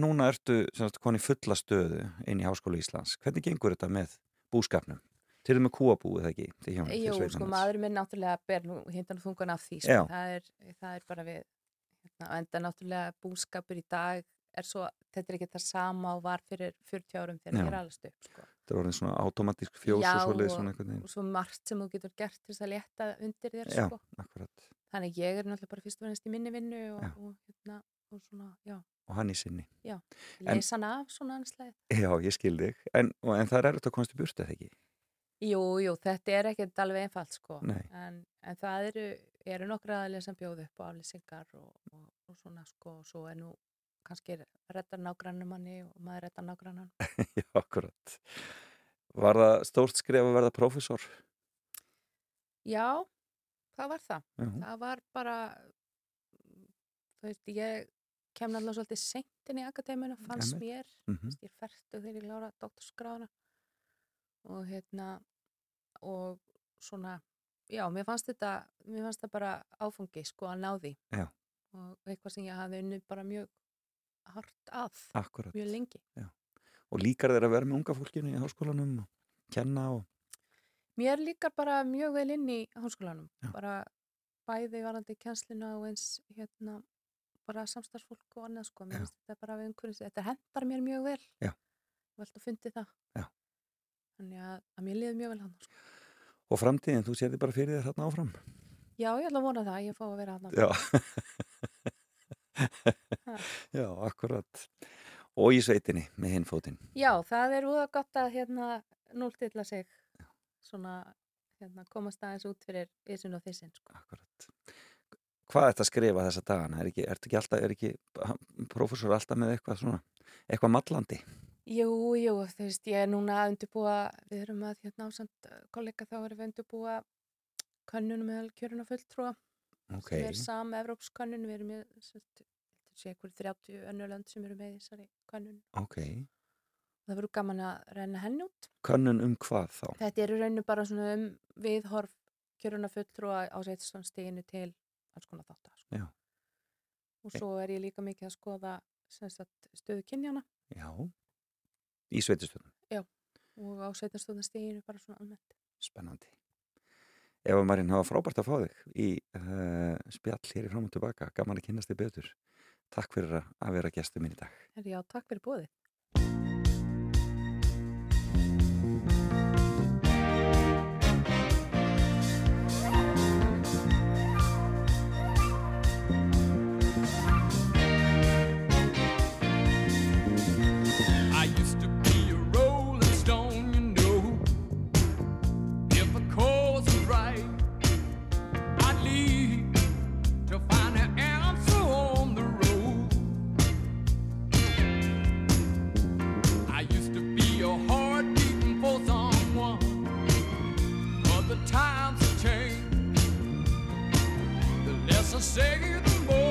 núna ertu sagt, koni fulla stöðu inn í Háskóla Íslands. Hvernig gengur þetta með búskapnum? Til og með kúabúið ekki? Jú, sko, maður minn náttúrulega ber nú hindan og þungan af því, sko. það er, það er bara við, hérna, enda náttúrulega búskapur í dag er svo, þetta er ekki það sama og var fyrir 40 árum þegar Já. ég er alveg upp sko. Þetta er orðin svona automatísk fjós Já, og svoleiðis og- svona og svo margt sem þú getur gert til þess að létta undir þér Já, sko. þannig ég er náttúrulega bara fyrst og finnst í minni vinnu og, Já. og, hérna, og svona, já, Og hann í sinni. En- leysa hann af svona anslæð Já, ég skil þig. En, en það er erfitt að komast í burtu, eða ekki? Jú, jú, þetta er ekkert alveg einfalt sko en, en það eru, eru nokkra aðlega sem bjóðu upp á aflýsingar og, og, og svona sko og svo er nú kannski rettar nágrannum manni og maður rettar nágrannan Já, akkurat. Var það stórt skref að verða prófessor? Já, það var það Já, það var bara þú veist, ég kem náttúrulega svolítið seint inn í akademinu, fannst Einmitt. mér mhm, ég er færtu þegar ég lára doktorskrána og hérna og svona já, mér fannst þetta, mér fannst það bara áfangi sko að ná því Já. og eitthvað sem ég hafði unnið bara mjög hart að, akkurat. mjög lengi Og líkar þeir að vera með unga fólkinu í háskólanum og kenna og... mér líkar bara mjög vel inn í háskólanum, Já. bara bæði varandi kjensluna og eins hérna bara samstarfsfólk og annað sko, Já. þetta þetta hendar mér mjög vel Já. og alltaf fundið það Já. þannig að, að mér liði mjög vel hann sko. Og framtíðin, þú sér þið bara fyrir þér þarna áfram? Já, ég ætla að vona það, ég fá að vera hann Já. Já, akkurat. Og í sveitinni með hinn fótinn. Já, það er úða gott að hérna núltilla sig svona hérna, komast aðeins út fyrir ísun og þessin sko. Akkurat. Hvað er þetta að skrifa þessa dagana? Er ekki, ekki alltaf, er ekki prófessor alltaf með eitthvað svona, eitthvað mallandi? Jú, jú, þú veist, ég er núna að undirbúa, við erum að hérna ásand kollega þá erum við að undirbúa könnunum meðal kjöruna fulltrúa Ok, sem er sama Evrópskönnun, við erum með sett, sé einhver 30 önnulönd sem eru með þessari könnun. ok. Það verður gaman að renna henni út. Könnun um hvað þá? Þetta eru rauninu bara svona um viðhorf kjöruna fulltrúa á sveitistónsteginu til alls konar þáttar. Sko. Já. Og svo er ég líka mikið að skoða stöðu kynjana Já. Í sveitistöðum. og á sveitistónsteginu bara svona almennt. Spennandi. Eva Marín, það var frábært að fá þig í uh, spjall hér í fram og tilbaka. Gaman að kynast þig betur. Takk fyrir að- vera gestur mín í dag. Já, takk fyrir bóðið. The less I say, the more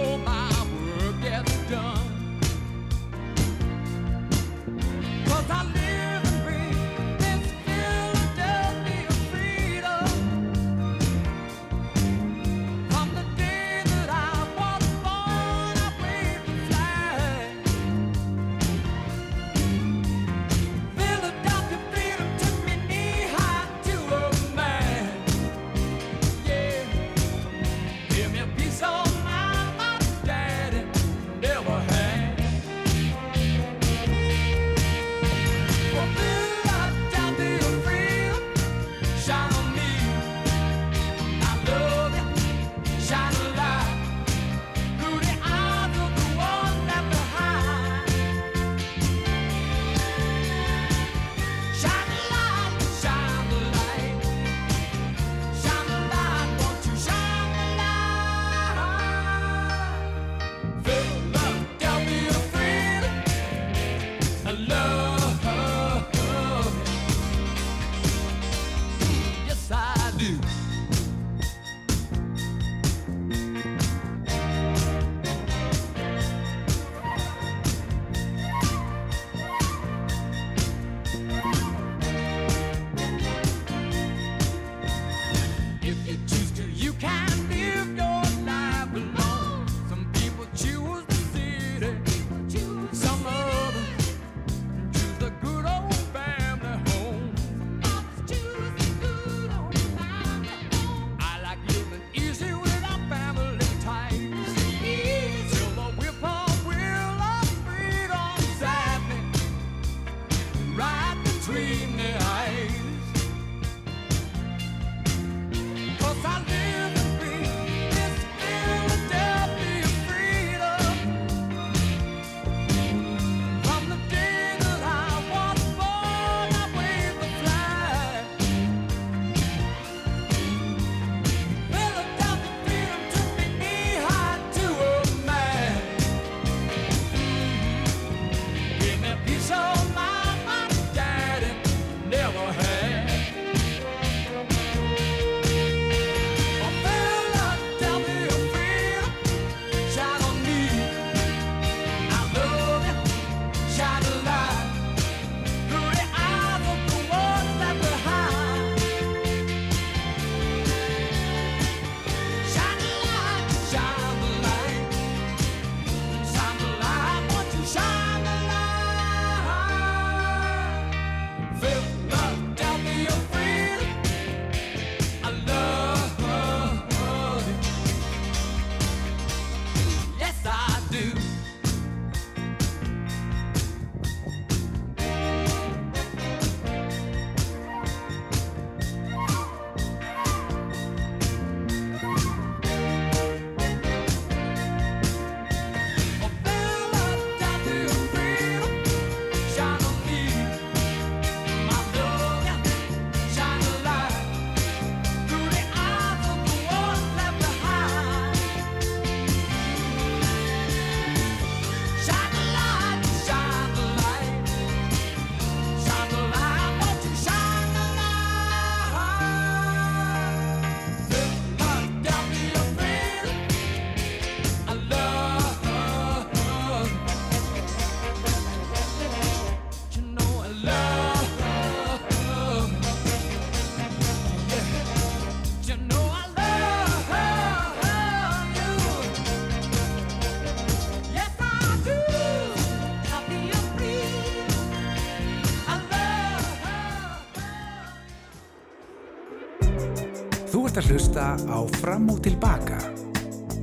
hlusta á Fram og Tilbaka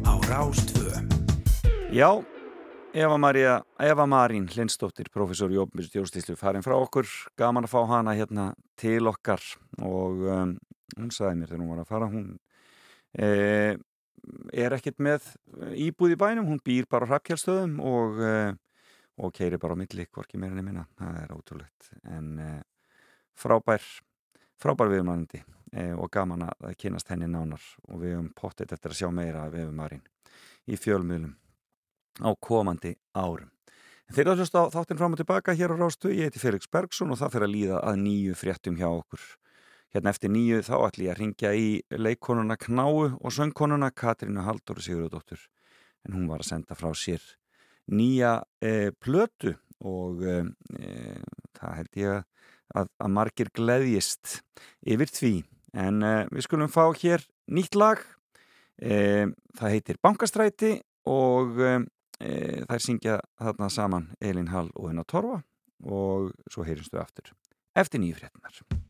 á Rástvö. Já, Eva, Maria, Eva Marín Lindstóttir, professor í ofnbyrstjórnstíslu farin frá okkur, gaman að fá hana hérna til okkar. Og um, hún sagði mér þegar hún var að fara hún e, er ekkert með íbúð í bænum, hún býr bara á hrappkjálstöðum og, e, og keiri bara á milli, hvorki meira enn minna. Það er ótrúlegt. En e, frábær, frábær viðmælandi. e, og gaman að kynast henni nánar og við höfum pottet eftir að sjá meira af Eva Marín í fjölmiðlum á komandi árum. Þeir að hlusta á þáttinn fram og tilbaka hér á Rástu, ég heiti Felix Bergson og það fyrir að líða að nýju fréttum hjá okkur. Hérna eftir nýju þá ætlum ég að ringja í leikkonuna Knáu og söngkonuna Katrínu Halldóru Sigurðardóttur en hún var að senda frá sér nýja e, plötu og e, það held ég að, að margir gleðjist yfir því en e, við skulum fá hér nýtt lag. Það heitir Bankastræti og e, þær syngja þarna saman Elin Hall og hennar Torfa og svo heyrjumstu aftur eftir nýju fréttunar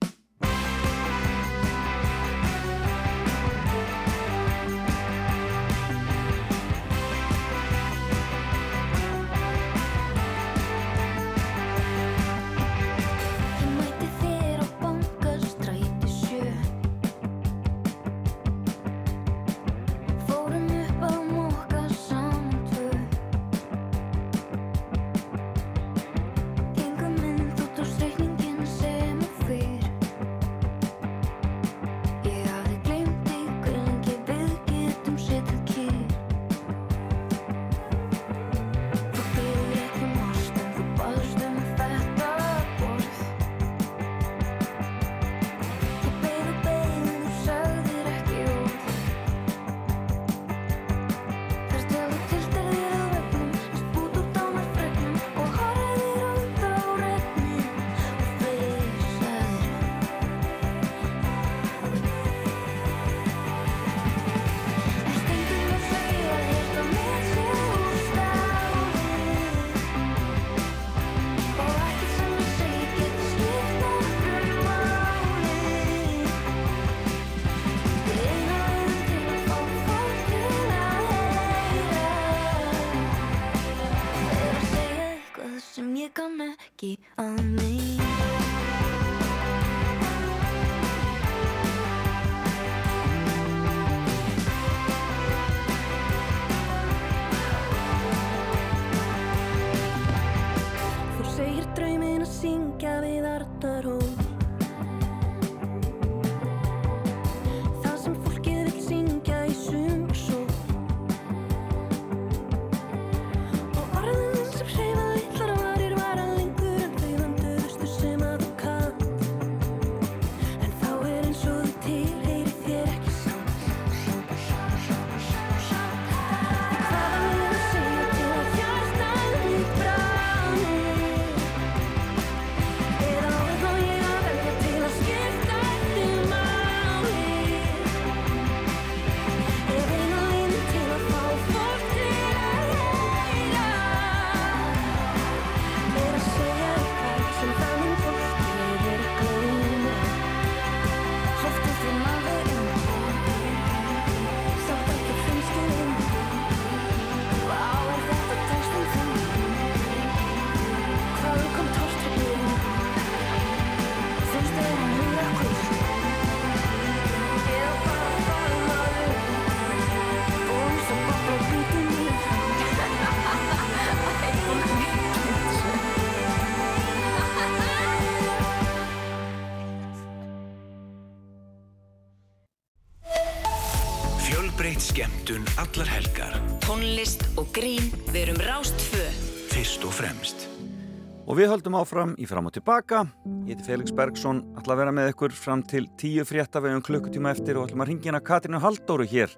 Og við höldum áfram í fram og tilbaka. Ég heiti Felix Bergsson, ætla að vera með ykkur fram til tíu frétta við um klukkutíma eftir og ætlum að ringina Katrínu Halldóru hér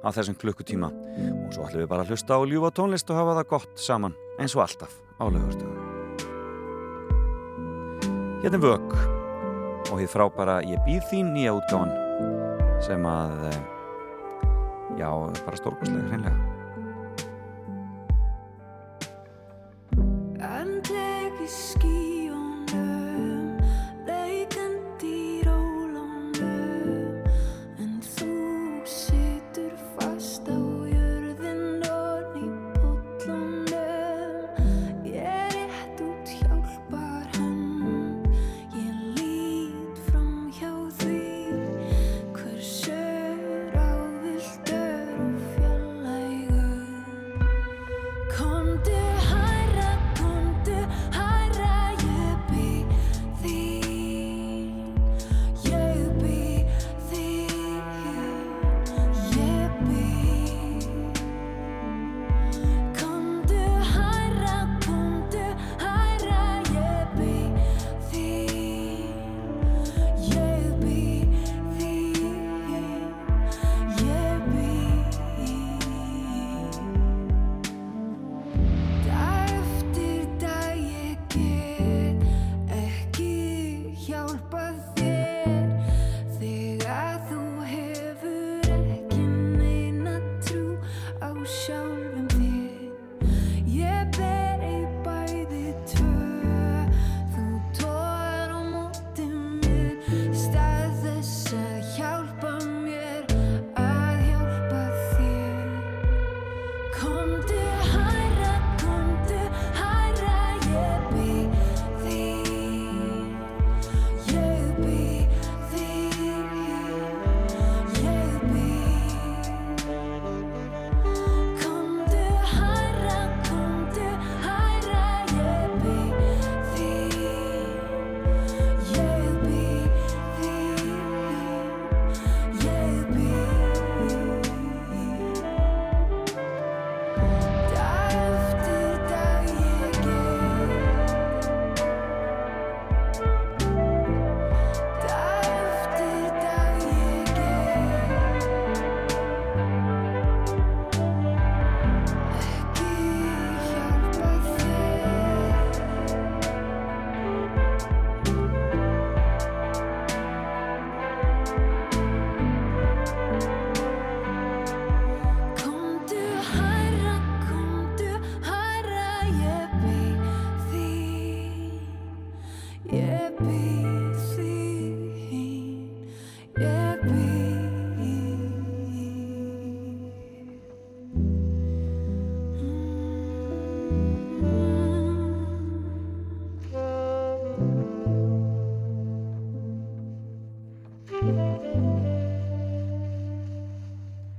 á þessum klukkutíma. Og svo ætlum við bara að hlusta á ljúfa tónlist og hafa það gott saman, eins og alltaf á lögurstöðum. Hérna er vök og hér frábæra Ég býð þín nýja útgáfan sem að, eh, já, bara stórkostlega hreinlega.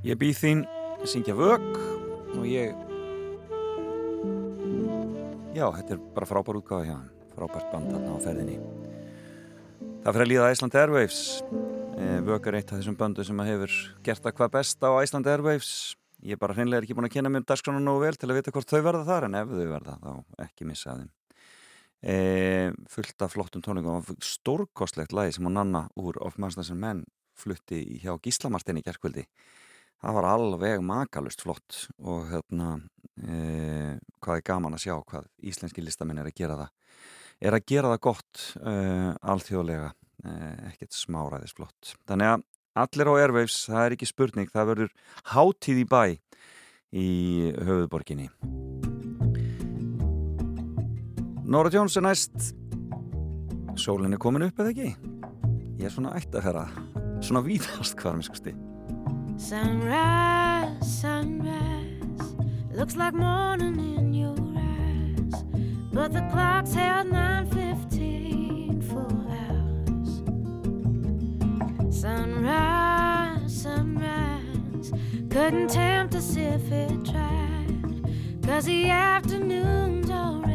Ég býð þín syngja vög og ég Já, þetta er bara frábær útgáða hjá hann frábært band þarna á ferðinni. Það fyrir að líða Iceland Airwaves. Eh, Vög er eitt af þessum böndu sem að hefur gert það hvað best á Iceland Airwaves. Ég er bara hreinlega ekki búin að kynna mér dagskránu nógu vel til að vita hvort þau verða þar en ef þau verða þá ekki missa þeim. E, fullt af flottum tónleikum og stórkostlegt lagi sem hún Nanna úr Of Masters and Men flutti hjá Gíslamartin í gerkvöldi það var alveg makalust flott og hérna e, hvað er gaman að sjá hvað íslenski listamenn er að gera það er að gera það gott e, alþjóðlega e, ekkert smáræðis flott þannig að allir á Airwaves, það er ekki spurning það verður hátíð í bæ í höfuðborginni. Nora Jones er næst. Sólinn er komin upp eða ekki? Ég er svona ætti að færa svona víðast hvað með skusti Sunrise, sunrise, looks like morning in your eyes, but the clock's held 9:15 full hours. Sunrise, sunrise, couldn't tempt us if it tried, 'cause the afternoon's already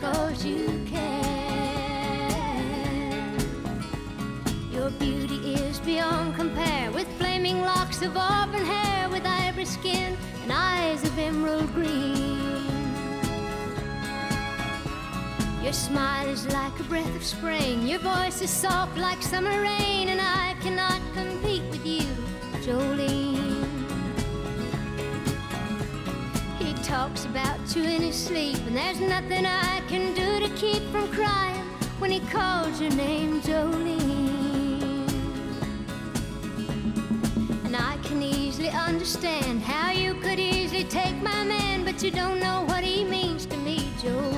Because you can. Your beauty is beyond compare with flaming locks of auburn hair, with ivory skin and eyes of emerald green. Your smile is like a breath of spring, your voice is soft like summer rain, and I cannot compete with you, Jolene. He talks about you in his sleep, and there's nothing I can do to keep from crying when he calls your name, Jolene. And I can easily understand how you could easily take my man, but you don't know what he means to me, Jolene.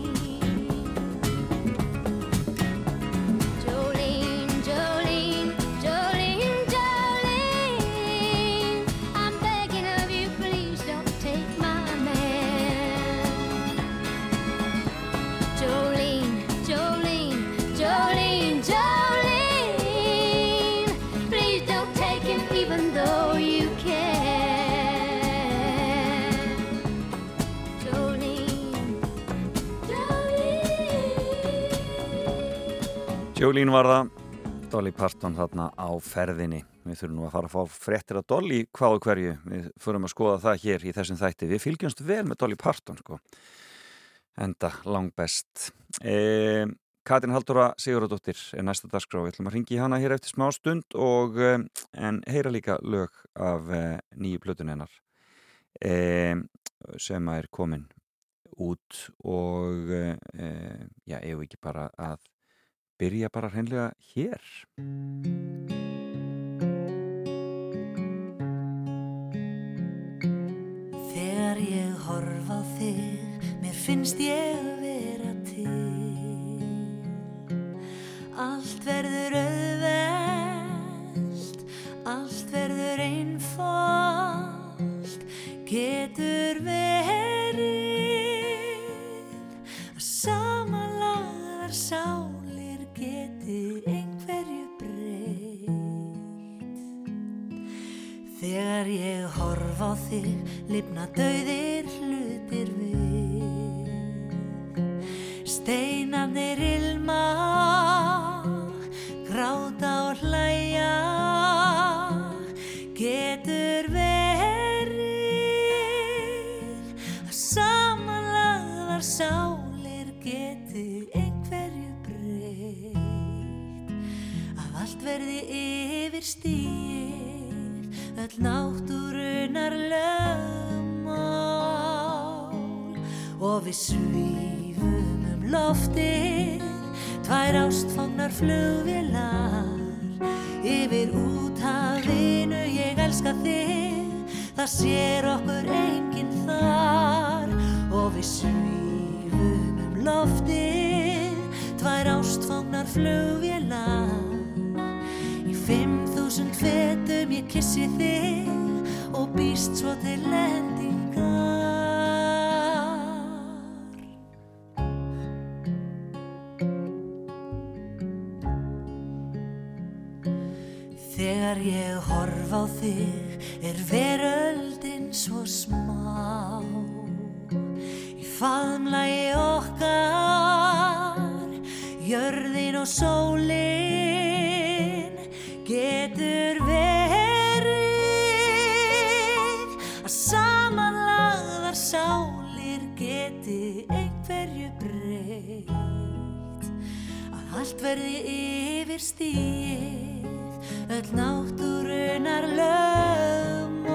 Jolín var það, Dolly Parton þarna á ferðinni. Við þurfum nú að fara að fá fréttir að Dolly hvað og hverju. Við förum að skoða það hér í þessum þætti. Við fylgjumst vel með Dolly Parton, sko. Enda langbest. E, Katrin Halldóra Sigurðardóttir er næsta dagskrá. Við ætlum að ringi hana hér eftir smá stund og e, en heyra líka lög af e, nýju plötun hennar e, sem er komin út og e, e, já, ef ekki bara að byrja bara hreinlega hér. Þegar ég horf á þig, mér finnst ég vera til. Allt verður auðvelt, allt verður einfalt, getur verið að samanlagar sálir Þegar ég horf á þig, lifna dauðir hlutir við. Öll náttúrunar lögmál og við svífum um loftið, tvær ástfangnar flugvélar yfir úthafinu. Ég elska þig, það sér okkur enginn þar. Og við svífum um loftið, tvær ástfangnar flugvélar Í þúsund fetum ég kissi þig og býst svo til lendingar. Þegar ég horf á þig er veröldin svo smá verði yfir stíð öll náttúrunar lögmál.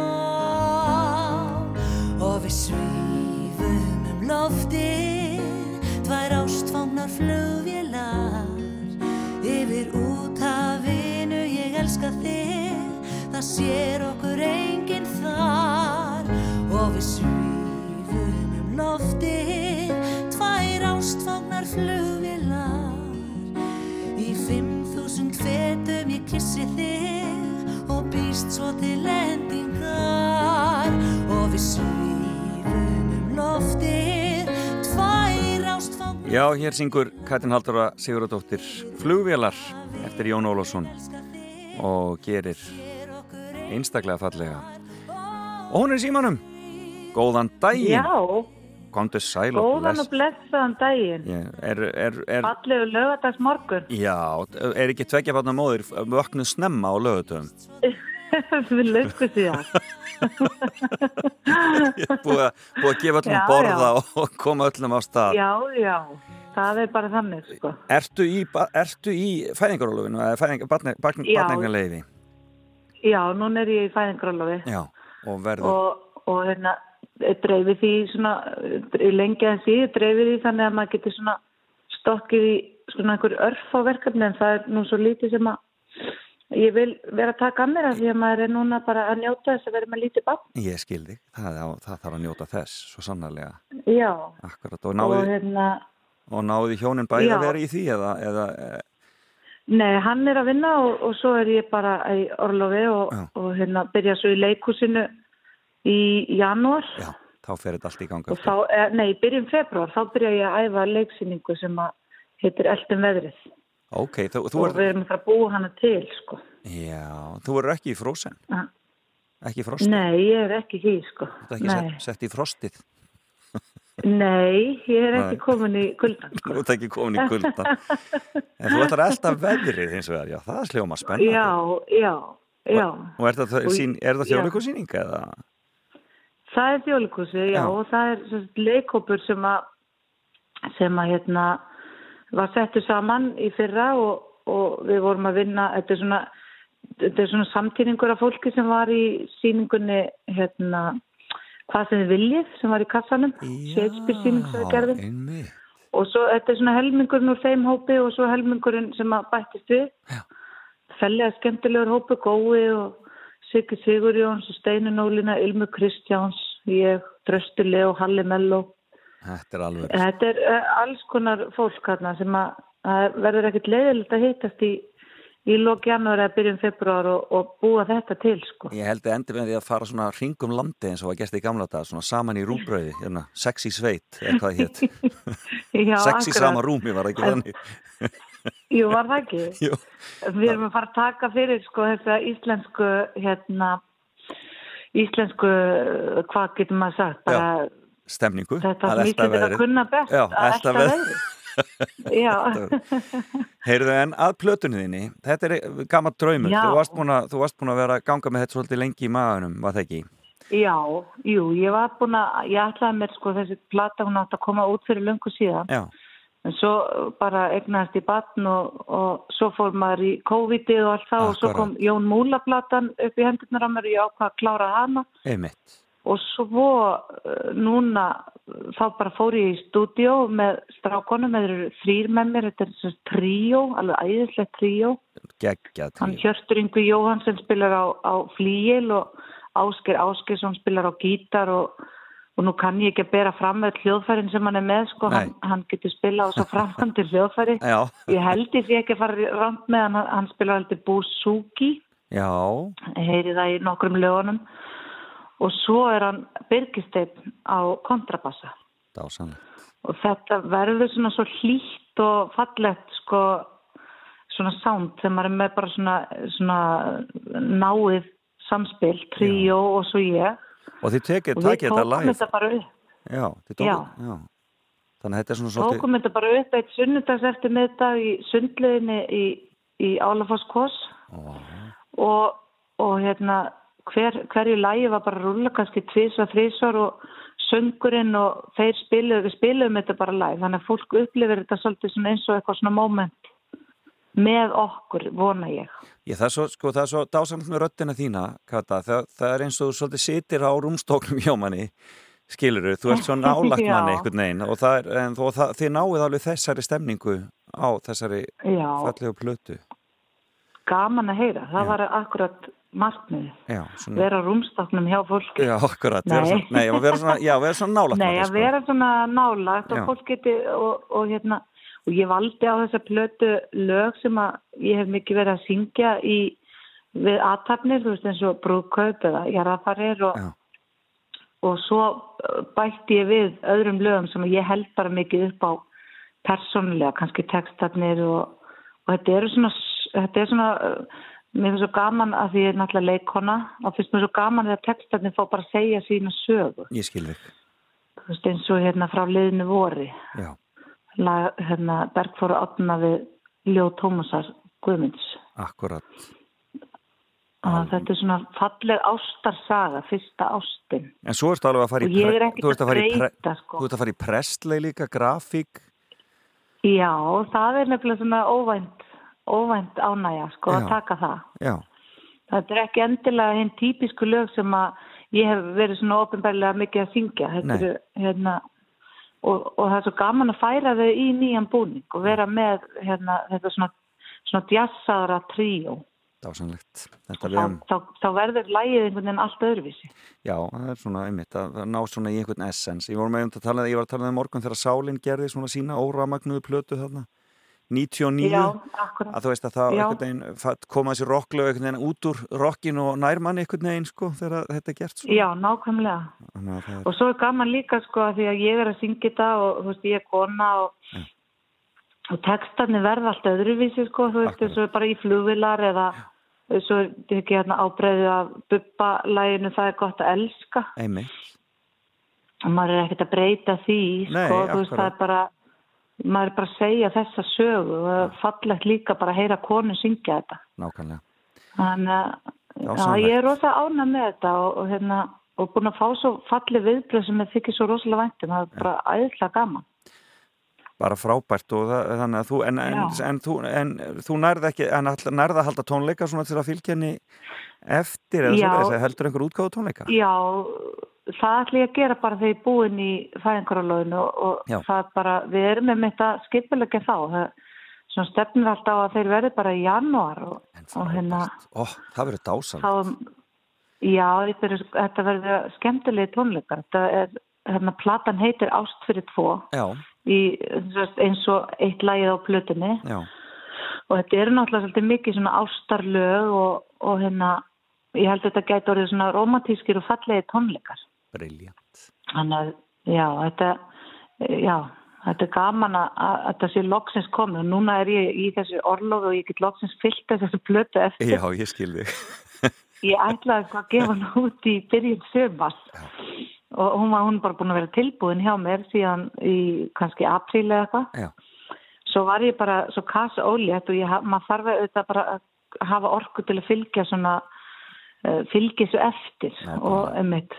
Og við svífum um loftið tvær ástfangnar flugvélar. Yfir úthafinu ég elska þig það sér okkur enginn þar. Og við svífum um loftið tvær ástfangnar flugvélar kissi þig og býst svo til endingar. Og við svífum loftið Tvær ástfang Já, hér syngur Katrin Halldóra Sigurðardóttir Flugvélar eftir Jón Ólafsson og gerir einstaklega fallega. Og hún er símanum. Góðan daginn. Já, Komdu sæl og góðan og blessaðan daginn. Fallegu lögadags morgun. Já, er ekki tveggja barna móðir vöknuð snemma á lögutum Við lögum búið, að- búið að gefa öllum Já, borða já. og koma öllum á stað Já, já, það er bara þannig, sko. Ertu í, ertu í fæðingarólufinu eða fæðingar, barni, barni, Já. núna er ég í fæðingrólofi Já, og verður og, og hérna dreifi því svona, eh, lengi að því, dreifi því þannig að maður getur svona stokkið í svona einhver örf á verkefni en það er nú svo lítið sem að ég vil vera að taka að mér af því að maður er núna bara að njóta þess að vera með lítið bann. Ég skildi, það, á- það þarf að njóta þess svo sannarlega, Já, akkurat. Og náði, hérna, og náði hjónin bæði að vera í því eða, eða eh, nei, hann er að vinna og, og svo er ég bara í Orlofi og, og hérna byrja svo í leikúsinu í janúar. já, þá fer þetta allt í ganga Og þá, nei, í byrjun februar, þá byrja ég að æfa leiksýningu sem að heitir Eldum veðrið. Ok, þú, þú og er, við erum að fara að búa hana til, sko. já, þú er ekki í frósen, Ah. ekki í frostið, Nei, ég er ekki því, sko. þú er ekki sett, sett í frostið, nei, ég er ekki komin í kuldan, þú sko. ert ekki komin í kulda, en þú ætlar alltaf veðrið hins vegar, já, það er sljóma spennandi. Já, já, já. Og er það, Og- er það já. þjóðleikusýning eða? Það er þjólikúsi, já, Já. og það er sem sagt leikhópur sem að, sem að, hérna, var settu saman í fyrra og, og við vorum að vinna, þetta er svona, þetta er svona samtíningur af fólki sem var í síningunni, hérna, hvað sem þið viljið, sem var í kassanum, Shakespeare síning sem við gerðum. Og svo, þetta er svona helmingurinn úr þeim hópi og svo helmingurinn sem að bættist við. Fellega skemmtilegur hópi, Gói og Siggi Sigurjóns og Steinun Ólína, Ilmu Kristjáns, ég, Dröstu Leo, Halli Melló. Þetta er alveg, Þetta er uh, alls konar fólk hérna sem að, að verður ekkert leiðilegt að hittast í, í lók janúar eða byrjun februar og, og búa þetta til, sko. ég held að endi með því að fara svona hringum landi eins og að gæst í gamla dag, svona saman í rúbröði, hérna, sex í sveit, eða hvað hétt, sex í sama rúmi var ekki þannig. Jú, var það ekki? Jú. Við erum að fara að taka fyrir sko þessa íslensku hérna íslensku, hvað getur maður sagt bara Stemningu. þetta að sem elta íslendingar veðrið. kunna best Já, að veðrið Já, Heyrðu en að plötunni þinni, þetta er gammal draumur, Já. þú varst, að, þú varst búin að vera að ganga með þetta svolítið lengi í maðunum, var það ekki? já, jú, ég var búin að ég ætlaði mér sko þessi plata hún átt að koma út fyrir löngu síðan Já, en svo bara egnaðist í batn og, og svo fór maður í COVID-ið og allt það og svo kom Jón Múla platan upp í hendurnar á mér og ég ákvað að klára hana einmitt. Og svo uh, núna þá bara fór ég í stúdíó með strákonum, þeir eru þrýr með mér, þetta er svona tríó, alveg æðislegt tríó. Hann tríó. Hjörtur Yngvi Jóhansson spilar á, á flíil og Ásker Áskersson spilar á gítar og, og nú kann ég ekki að bera fram með hljóðfærin sem hann er með, sko, hann, hann getur spila á svo framhandir hljóðfæri. Já, Ég held ég sé ekki að fara rámt með hann, hann spilar alltaf Búsúki já, heyri það í nokkrum lögunum. Og svo er hann Birgisteinn á kontrabassa. Og þetta verður svona svo hlýtt og fallegt sko svona sound þegar maður er með bara svona, svona náið samspil, tríó og svo ég Og þið tekið, þetta tókum live. þetta bara Já, þið tókuð, já. Já. Þannig að þetta er svona svolítið, tókum þetta bara upp eitt sunnudags eftir miðdag í sundleginni í, í Álafoss og, og hérna hver, hverju lægi var bara að rúlla kannski tvísvar, þrísvar og söngurinn og þeir spiluðu, við spiluðum þetta bara live þannig að fólk upplifir þetta svolítið eins og eitthvað svona moment með okkur, vona ég. ég, það er svo, sko, það er svo dásanlega með röddina þína, Kata, það, það er eins og þú svolítið sitir á rúmstóknum hjá manni, skilur þú ert svo nálagt manni einhvern veginn og, það er, en, og það, þið náið alveg þessari stemningu á þessari Já, fallegu plötu. gaman að heyra, það Já. var akkurat markmiðið, Já, svona, vera á rúmstaknum hjá fólki. já, akkurat, vera svona, nei, vera svona, já, vera svona nálagt Nei, að vera svona nálagt og fólk geti og, og hérna og ég valdi á þessa plötu lög sem að ég hef mikið verið að syngja í við aðtapnir, þú veist eins og brúðkaup eða jarðafarir og, Já. og svo uh, bætti ég við öðrum lögum sem ég held bara mikið upp á persónulega, kannski textarnir og, og þetta eru svona, þetta er svona, uh, mér finnst svo gaman að því ég er náttúrulega leikona og finnst mér svo gaman þegar textarnir fá bara að segja sína sögu. Ég skil þig. Þú veist eins og hérna frá liðinu vori, Já, hérna Bergfóra átna við Ljó Tómasar Guðmunds. akkurat. Að þetta er svona falleg ástarsaga, fyrsta ástin. En svo ertu alveg að fara í, er pre- að fara í, pre- breyta, sko. þú ert að fara í prestlei líka, grafík. Já, það er nefnilega svona óvænt, óvænt ánægja, sko, Já. að taka það. Já, Þetta er ekki endilega hinn típisku lög sem að ég hef verið svona ofinbærlega mikið að syngja. Þetta Nei. eru, hérna, og, og það er svo gaman að færa þau í nýjan búning og vera með hérna, þetta svona, svona djassaðra tríó. dásanlegt. Þetta Þá, um, þá, þá verður lægið einhvern veginn allt öðruvísi. já, það er svona einmitt að ná svona í einhvern essens. Ég um að tala, ég var að tala um morgun þegar Sálin gerði svona sína óramagnuðu plötu þarna. 99. Já, að þú veist að það koma þessi rocklög einhvern veginn út úr rockin og nærmann einhvern veginn sko þegar þetta er gert svo. Já, nákvæmlega. Er, Og svo er gaman líka sko að því að ég er að syngja þetta og þú veist ég er kona og, og textarnir verða allt öðruvísi sko þú veist þessu bara í flugvilar eða svo er ekki hérna ábreyðið af bubba-læginu það er gott að elska einmitt. og maður er ekkert að breyta því Nei, sko þú veist það er bara maður bara segja þessa sögu og er fallegt líka bara að heyra konu syngja þetta Nákvæmlega. Þannig að Já, ég er rosa ánað með þetta og, og, hérna, og búin að fá svo falli viðbröð sem ég þykir svo rosalega væntum. Það er bara æðislega gaman. Bara frábært og það, þannig að þú, en, en, en, þú, en þú nærð ekki, en all- nærð að halda tónleika svona til að fylgja henni eftir eða Já. svo heldur einhver útgáðu tónleika? Já, það ætla ég að gera bara þegar ég er búin í fæðingarálöginu og, og Já. það bara, við erum með mitt að skipilegja þá. Það, svona stefnir alltaf að þeir verði bara í janúar og, og hérna, Ó, það verður dásan. þá, já, er, þetta verður skemmtilegi tónleikar. Þetta er, hérna, platan heitir Ást fyrir tvo. Já, í, eins og eitt lagið á plötunni já, og þetta eru náttúrulega svolítið mikið svona ástarlög og, og hérna ég held að þetta gæti orðið svona romantískir og fallegi tónleikar briljant. þannig að já, þetta já, þetta er gaman að, að þetta sé loksins komið. Og núna er ég í þessu orlofi og ég get loksins fyllt þessu plötu eftir. Já, ég skil þig. ég ætlaði sko að gefa hann út í byrjun sömars og hún var hún bara búin að vera tilbúin hjá mér síðan í kannski apríl eða eitthvað. Já, svo var ég bara svo kassa ólétt og ég, maður þarf auðvitað bara að hafa orku til að fylgja svona uh, fylgja þessu eftir. Nákvæmlega. og einmitt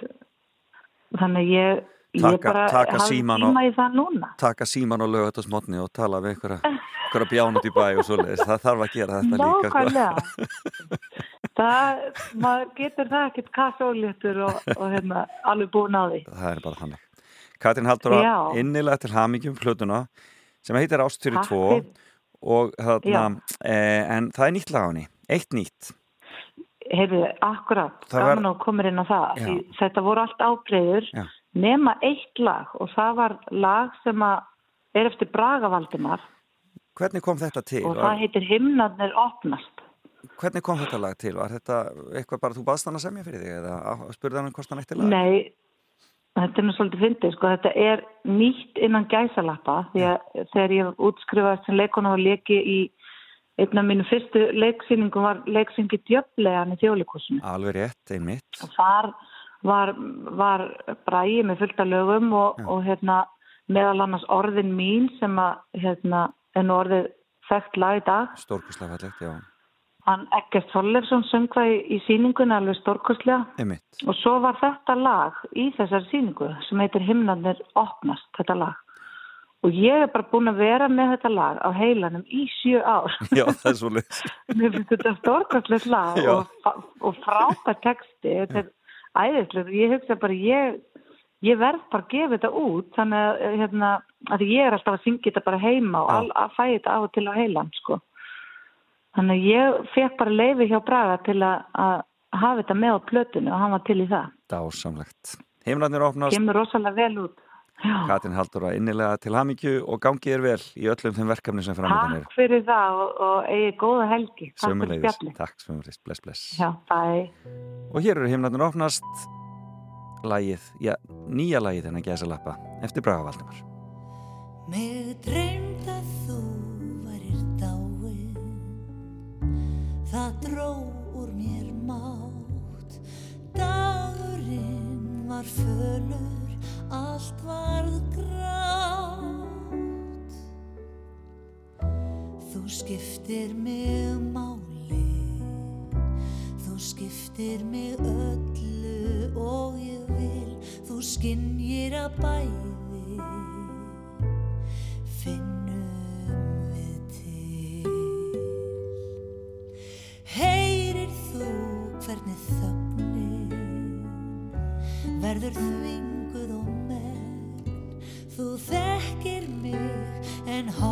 þannig að ég, ég Taka- bara taka hafði símann og- í það núna taka síman og lög þetta smotni og tala við einhverja, einhverja bján út í bæ og svoleiðis. Það þarf að gera þetta líka. sko. Það, maður getur það ekkert kassa óléttur og, og hérna, alveg búin á því Það er bara þannig. Katrin Halldóra, Já. innilega til hamingjum plötuna sem heitir Ást fyrir Takk tvo fyrir. og þarna, e, en það er nýtt lag á henni, eitt nýtt. Heyrðu, akkurat, Það var- gaman að komur inn á það Já. því þetta voru allt ábreyður nema eitt lag og það var lag sem er eftir Braga Valdimar Hvernig kom þetta til? og Var, það heitir Himnarnir opnast hvernig kom þetta lag til? Var þetta eitthvað bara þú baðst hann að semja fyrir þig eða spurði hann hvort hann eitt lag? Nei, þetta er nú svolítið fyndið sko, þetta er nýtt innan gæsalappa þegar ég útskrifaðist sem leikona og leki í einn af mínu fyrstu leiksýningum var leiksingi djöflegan í þjóðleikusinu Alveg rétt, einmitt. og þar var, var bræði með fullt af lögum og, og hérna meðal annars orðin mín sem að hérna nú orðið þekkt lag í dag Stórkustlega fallegt, já. hann Eggert Þorleifsson söng það í, í síningunni alveg stórkostlega Einmitt. og svo var þetta lag í þessari síningu sem heitir Himnarnir opnast þetta lag og ég er bara búin að vera með þetta lag á heilanum í sjö ár Já, það er svoleiðis. mér finnst þetta stórkostlegt lag Já. og, og frábært texti þetta er æðislega ég hugsa bara ég ég verð bara að gefa þetta út þannig að, hérna, að ég er alltaf að syngja þetta bara heima og al, að fæ þetta af og til á heilan sko. þannig að ég fekk bara leifi hjá Braga til að, að hafa þetta með á plötinu og hann var til í það Dásamlegt. Heimlarnir opnast, kemur rosalega vel út Já. Katrin Halldóra innilega til hamingju og gangið er vel í öllum þeim verkefni sem framöndan eru. Takk fyrir það og, og eigi góða helgi Takk fyrir Sömuleiðis. spjallið Takk, sömuleiðis. Bless, bless. Já, bye Og hér eru heimlarnir opnast lagið, já, nýja lagið þennan gæsa lappa eftir Braga Valdimar. Mig dreymd að þú værir dáin Það dró úr mér mátt Dagurinn var fölur Allt varð grátt. Þú skiptir mig máli. Þú skiptir mig öllu og ég vil. Þú skinnjir að bæði. Finnum við til. Heyrir þú hvernig þögnin verður þvinguð mig en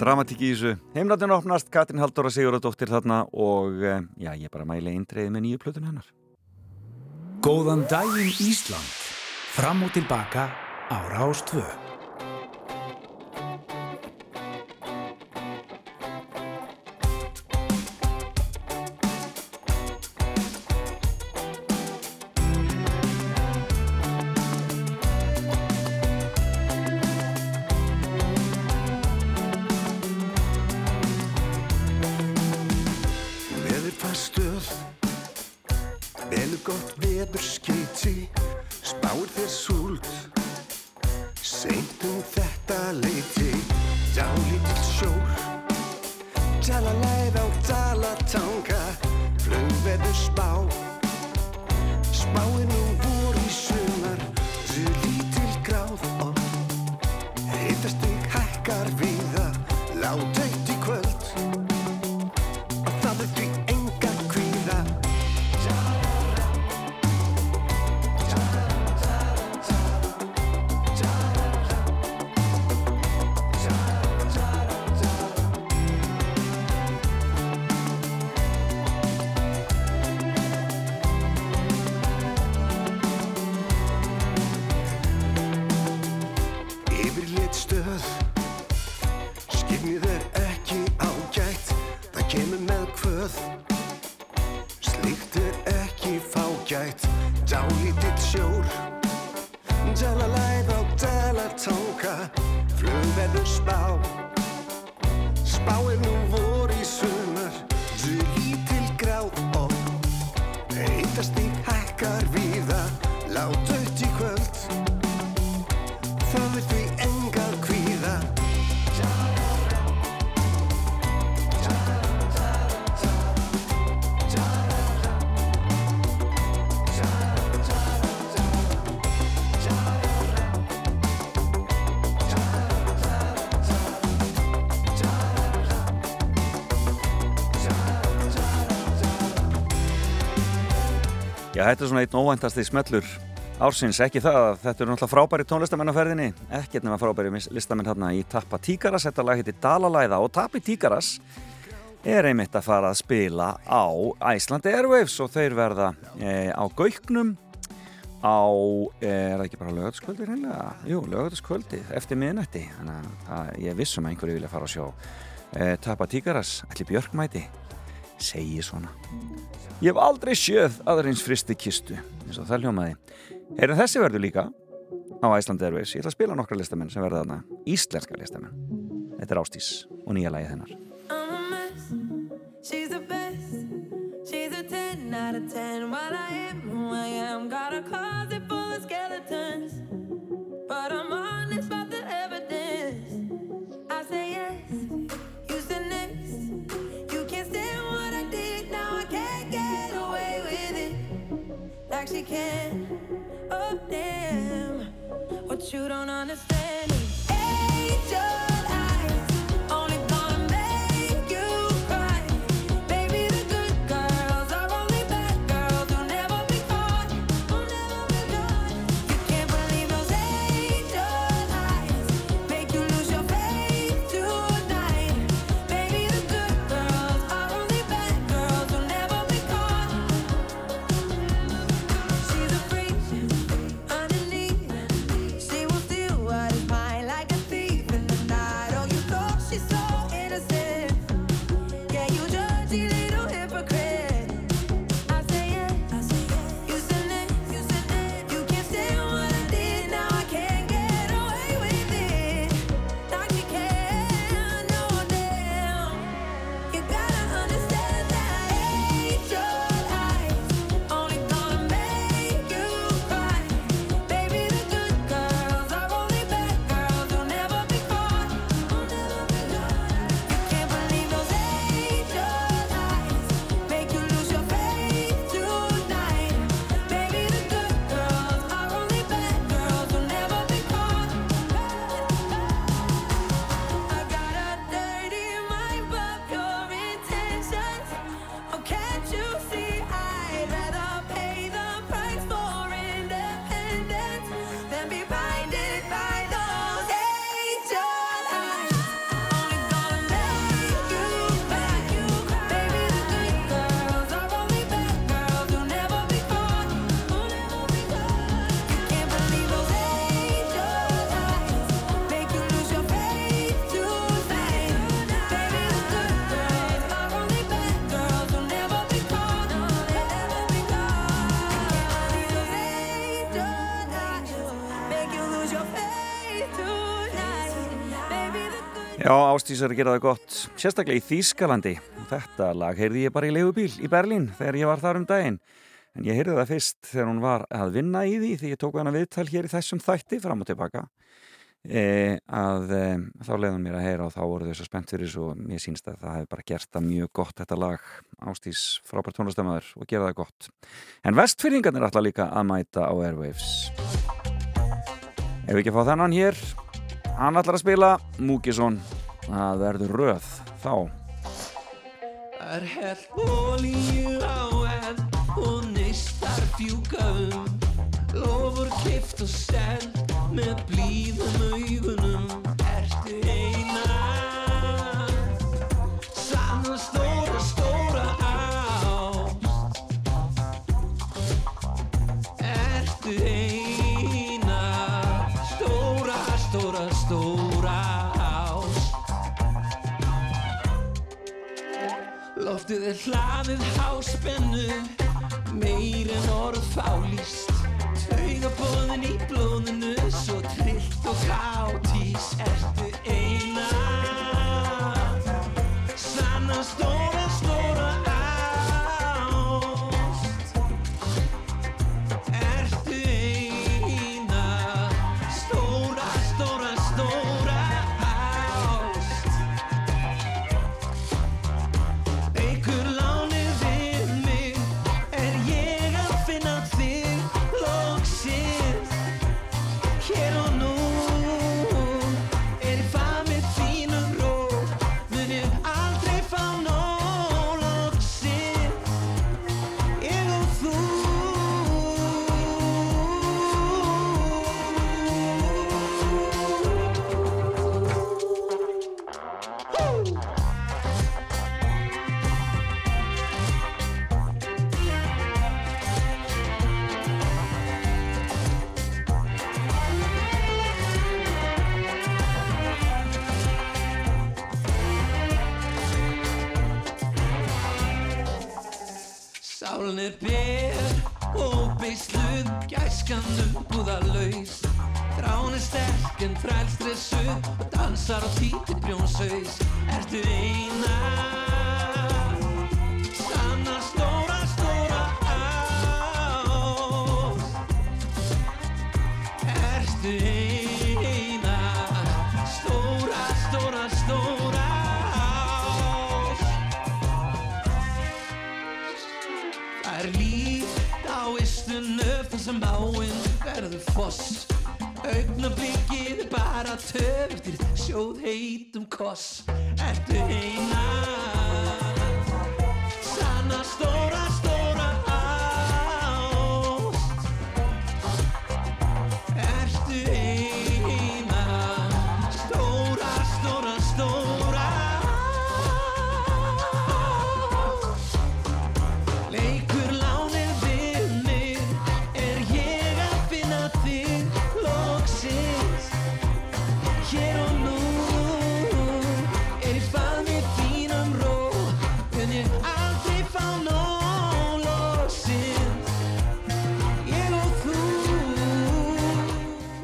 dramatík í þessu. Heimlandin opnast, Katrin Halldóra Sigurðardóttir þarna og eh, já, ég bara mæli eintreiði með nýju plötun hennar. Góðan daginn Ísland. Fram og tilbaka á Rástvö. Dalatanga Flugveður spá. Spáir nú þetta er svona einn óvæntasti smellur ársins, ekki það að þetta eru náttúrulega frábæri tónlistamenn á ferðinni, ekkert nema frábæri listamenn hérna í Tappa Tíkaras, þetta lag heitir Dalalæða og Tappi Tíkaras er einmitt að fara að spila á Iceland Airwaves og þeir verða e, á Gauknum á, e, er það ekki bara lögataskvöldi reynilega? Jú, lögataskvöldi eftir miðnætti, þannig að- ég vissum að einhverju vilja fara að sjá e, Tappa Tíkaras, allir Björkmæti segi svona Ég hef aldrei sjöð aðeins fristi kistu eins og það hljómaði Heyrum þessi verður líka á Iceland Airways Ég ætla að spila nokkra listamenn sem verða þarna Íslenska listamenn Þetta er Ástís og nýja lagið hennar I'm a mess. She's the best. She's a 10 out of 10. While I am who I am, got a closet full of skeletons. But I'm honest Like she can. Oh, damn. What you don't understand is angel oh. Já, Ástís að gera það gott sérstaklega í Þýskalandi. Þetta lag heyrði ég bara í leigubíl í Berlín þegar ég var þar um daginn. En ég heyrði það fyrst þegar hún var að vinna í því því ég tók hana viðtal hér í þessum þætti fram og tilbaka. E, að e, þá leiðum mér að heyra og þá voru þau svo spennt fyrir svo mér sínst að það hefði bara gert það mjög gott þetta lag. Ástís frábært tónlistamæður og gera það gott. En vestfyrringarnir ætla líka að mæta á Airwaves. Ef við ekki að fá þennan hér? Hann ætlar að spila Múkisson Það verður röð þá. Er hellt olíu á enn og neistar fjúka um. Lofur kift og send með blíðum augunum Loftið er hlaðið háspennu Meir en orð fálýst Taugabóðin í blóðinu Svo trillt og káttís Ertu eina? Sanna stóra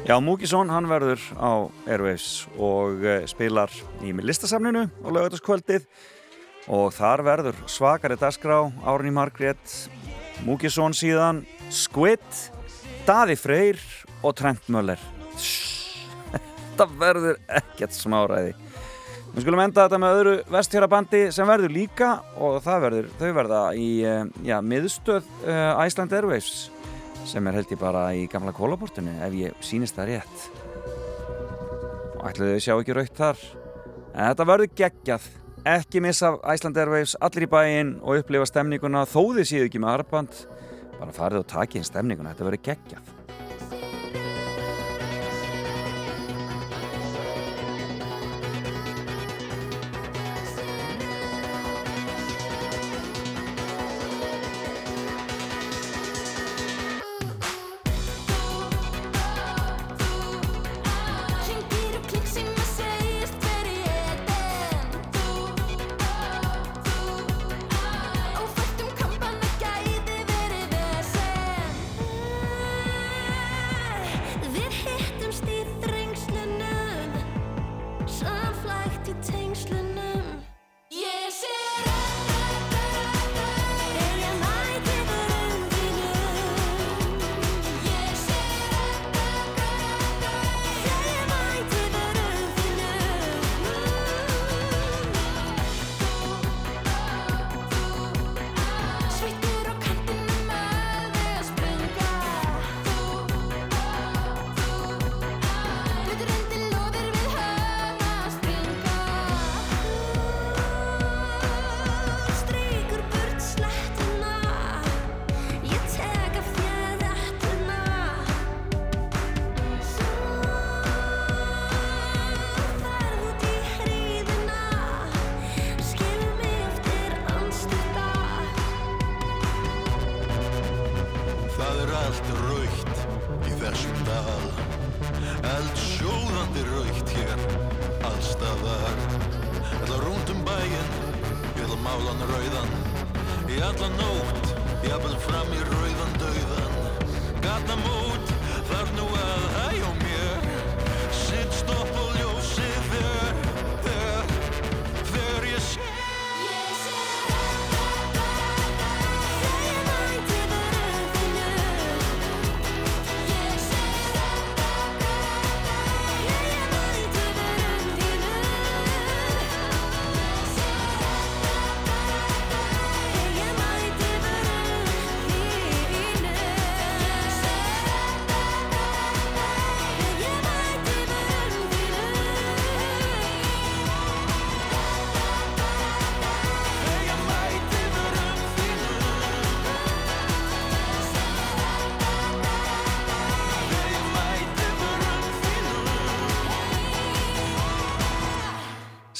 Já, Múkisson, hann verður á Airwaves og eh, spilar í listasafninu á laugataskvöldið og þar verður svakari dagskrá Árni Margrét, Múkisson síðan, Squid, Daði Freyr og Trent Möller. Þetta verður ekkert smáræði. Við skulum enda þetta með öðru vestfjörabandi sem verður líka og verður, þau verða í eh, já, miðstöð uh, Iceland Airwaves sem er held ég bara í gamla kólaportinu ef ég sýnist það rétt. Og ætlaðu þau sjá ekki raukt þar? En þetta verður geggjað. Ekki missa Iceland Airwaves allir í bæinn og upplifa stemninguna þó þið séu ekki með arband bara farið og takið inn stemninguna, þetta verður geggjað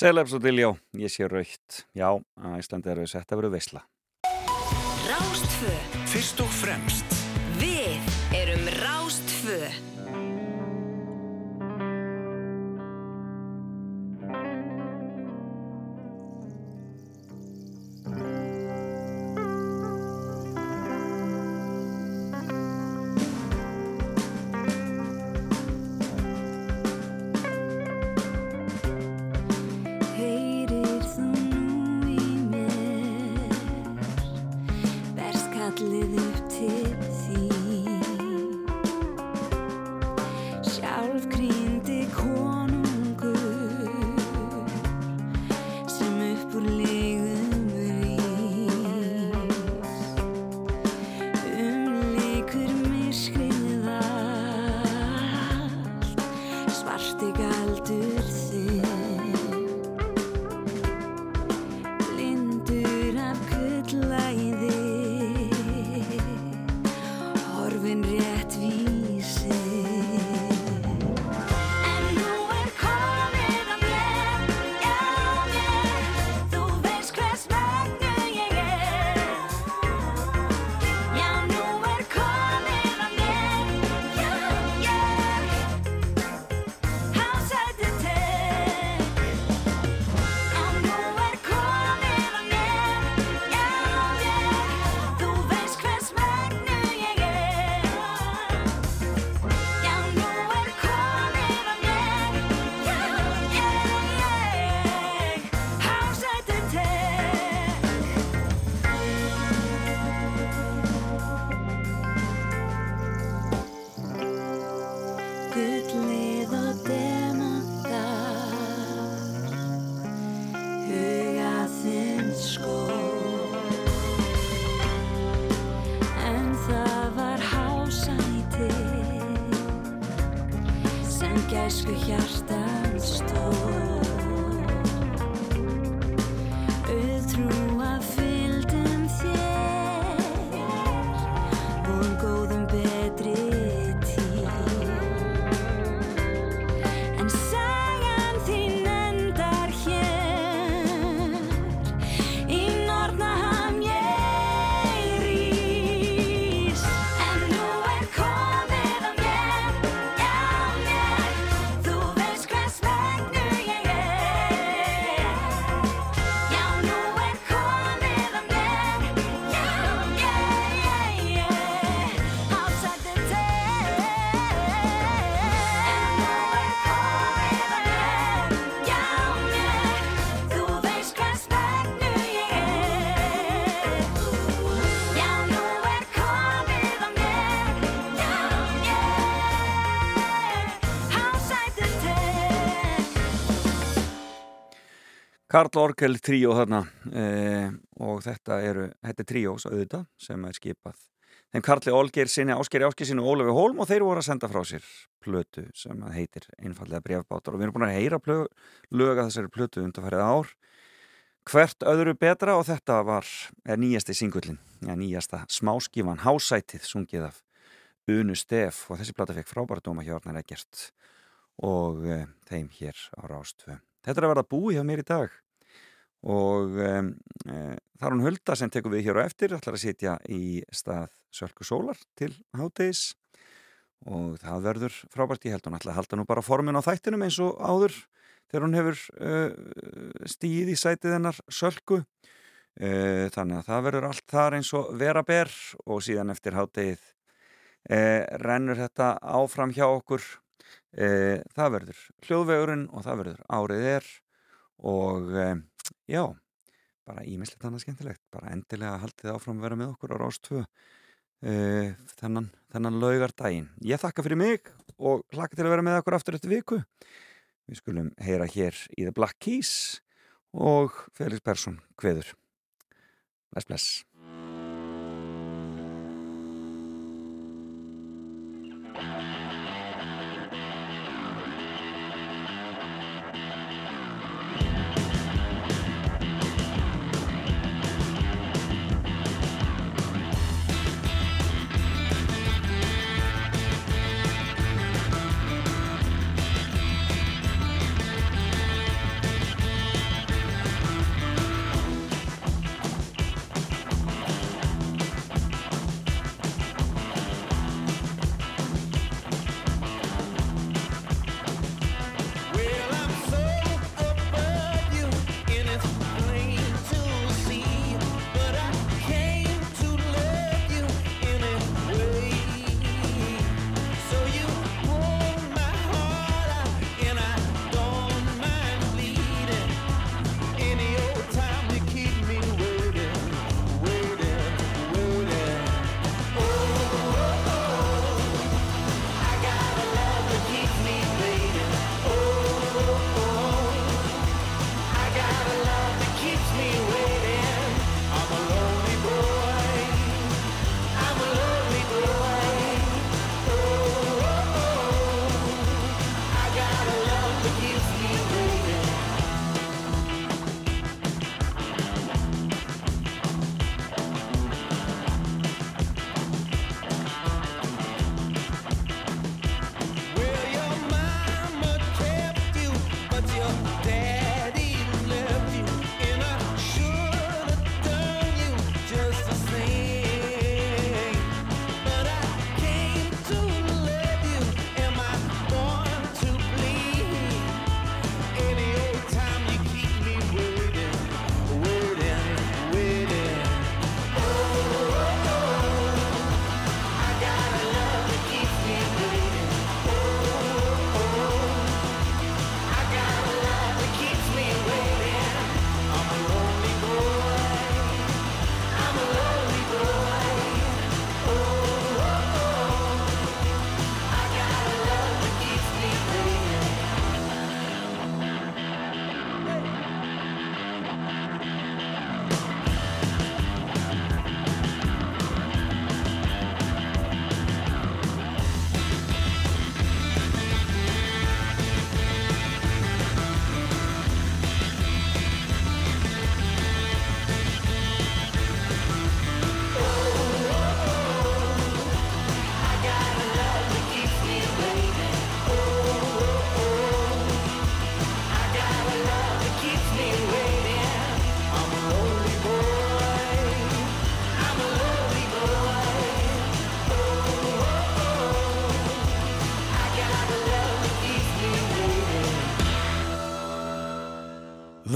Celebs og Diljó, ég sé raukt Já, Íslandi er við sett að vera veisla. Rástfö Fyrst og fremst Karl Orgel tríó þarna eh, og þetta eru, þetta er tríós auðvitað sem er skipað. Þeim Karli Olgeir sinni, Áskeri Áskeri sinni og Ólafi Hólm og þeir voru að senda frá sér plötu sem heitir einfallega brefbátar og við erum búin að heyra plö, löga þessari plötu undarfærið ár. Hvert öðru betra og þetta var er nýjasti singullin, ja, nýjasta smáskífan Hásætið sungið af Unu Stef. Og þessi plata fekk frábæra dóma hjá Arnar Eggert og e, þeim hér á Rástfö Þetta er að verða búi hjá mér í dag og um, e, það er hún Hulda sem tekur við hér á eftir ætlar að sitja í stað Sölku Sólar til háttegis og það verður frábært. Ég held hún ætla að halda nú bara formin á þættinum eins og áður þegar hún hefur uh, stíð í sætið hennar Sölku. Uh, þannig að það verður allt þar eins og vera ber og síðan eftir háttegið uh, rennur þetta áfram hjá okkur. Það verður hljóðvegurinn og það verður árið er og já bara ímislegt annað skemmtilegt bara endilega haldið áfram að vera með okkur á Rás 2 uh, þennan, þennan laugardaginn. Ég þakka fyrir mig og hlaka til að vera með okkur aftur eftir viku. Við skulum heyra hér í The Black Keys og Felix Persson kveður. Bless bless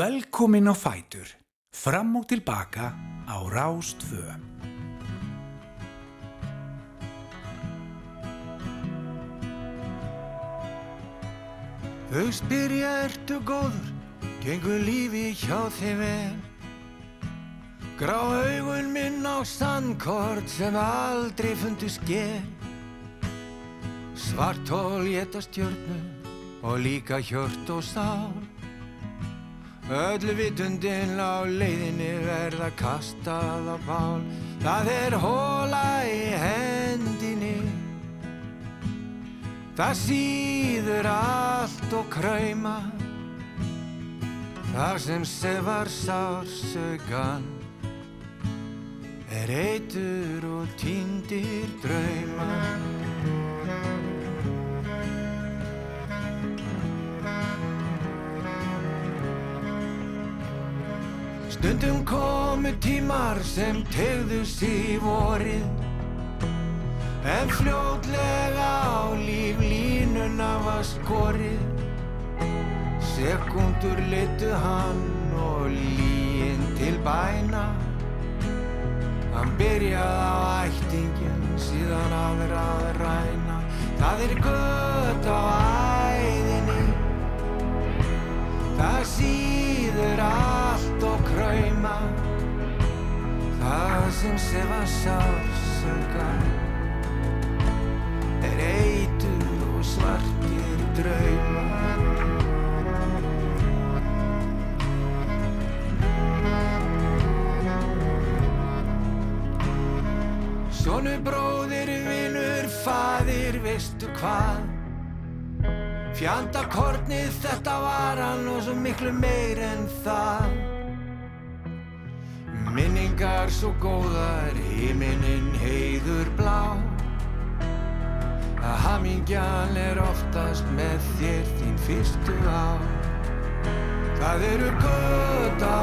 Velkomin á Fætur, fram og tilbaka á Rástfö. Þau spyrja ertu góður, gengur lífi hjá þeim vel. Grá augun minn á sandkort sem aldrei fundu skél. Svart hól geta stjörnu og líka hjört og sál. Öllu vitundin á leiðinni verða kastað á bál. Það er hóla í hendinni. Það síður allt og krauma Það sem sefar sársögan Er eitur og týndir drauma Stundum komu tímar sem tegðu sig vorið. En fljótlega á líflínuna var skorið. Sekundur litu hann og líin til bæna. Hann byrjaði á ættingin síðan aðra að ræna. Það er gött á æðinni Það síður allt og krauma. Það sem sefa sársökan er eitur og svartir draumar Sónu bróðir, vinur, faðir, veistu hvað Fjandakornið þetta var hann og svo miklu meir en það. Minningar svo góðar, himinin heiður blá. Að hamingjan er oftast með þér þín fyrstu á. Það eru gött á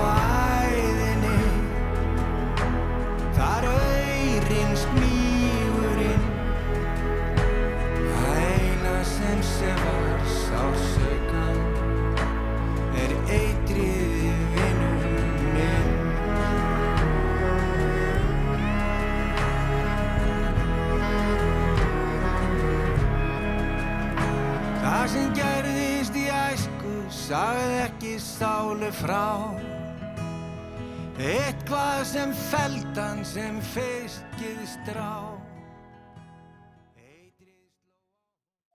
æðinni. Þar auðrin smígurinn. Það eina sem sefar sársökan er eitrið í vinnum minn Það sem gerðist í æsku sagði ekki sálu frá. Eitthvað sem feldan sem feiskið strá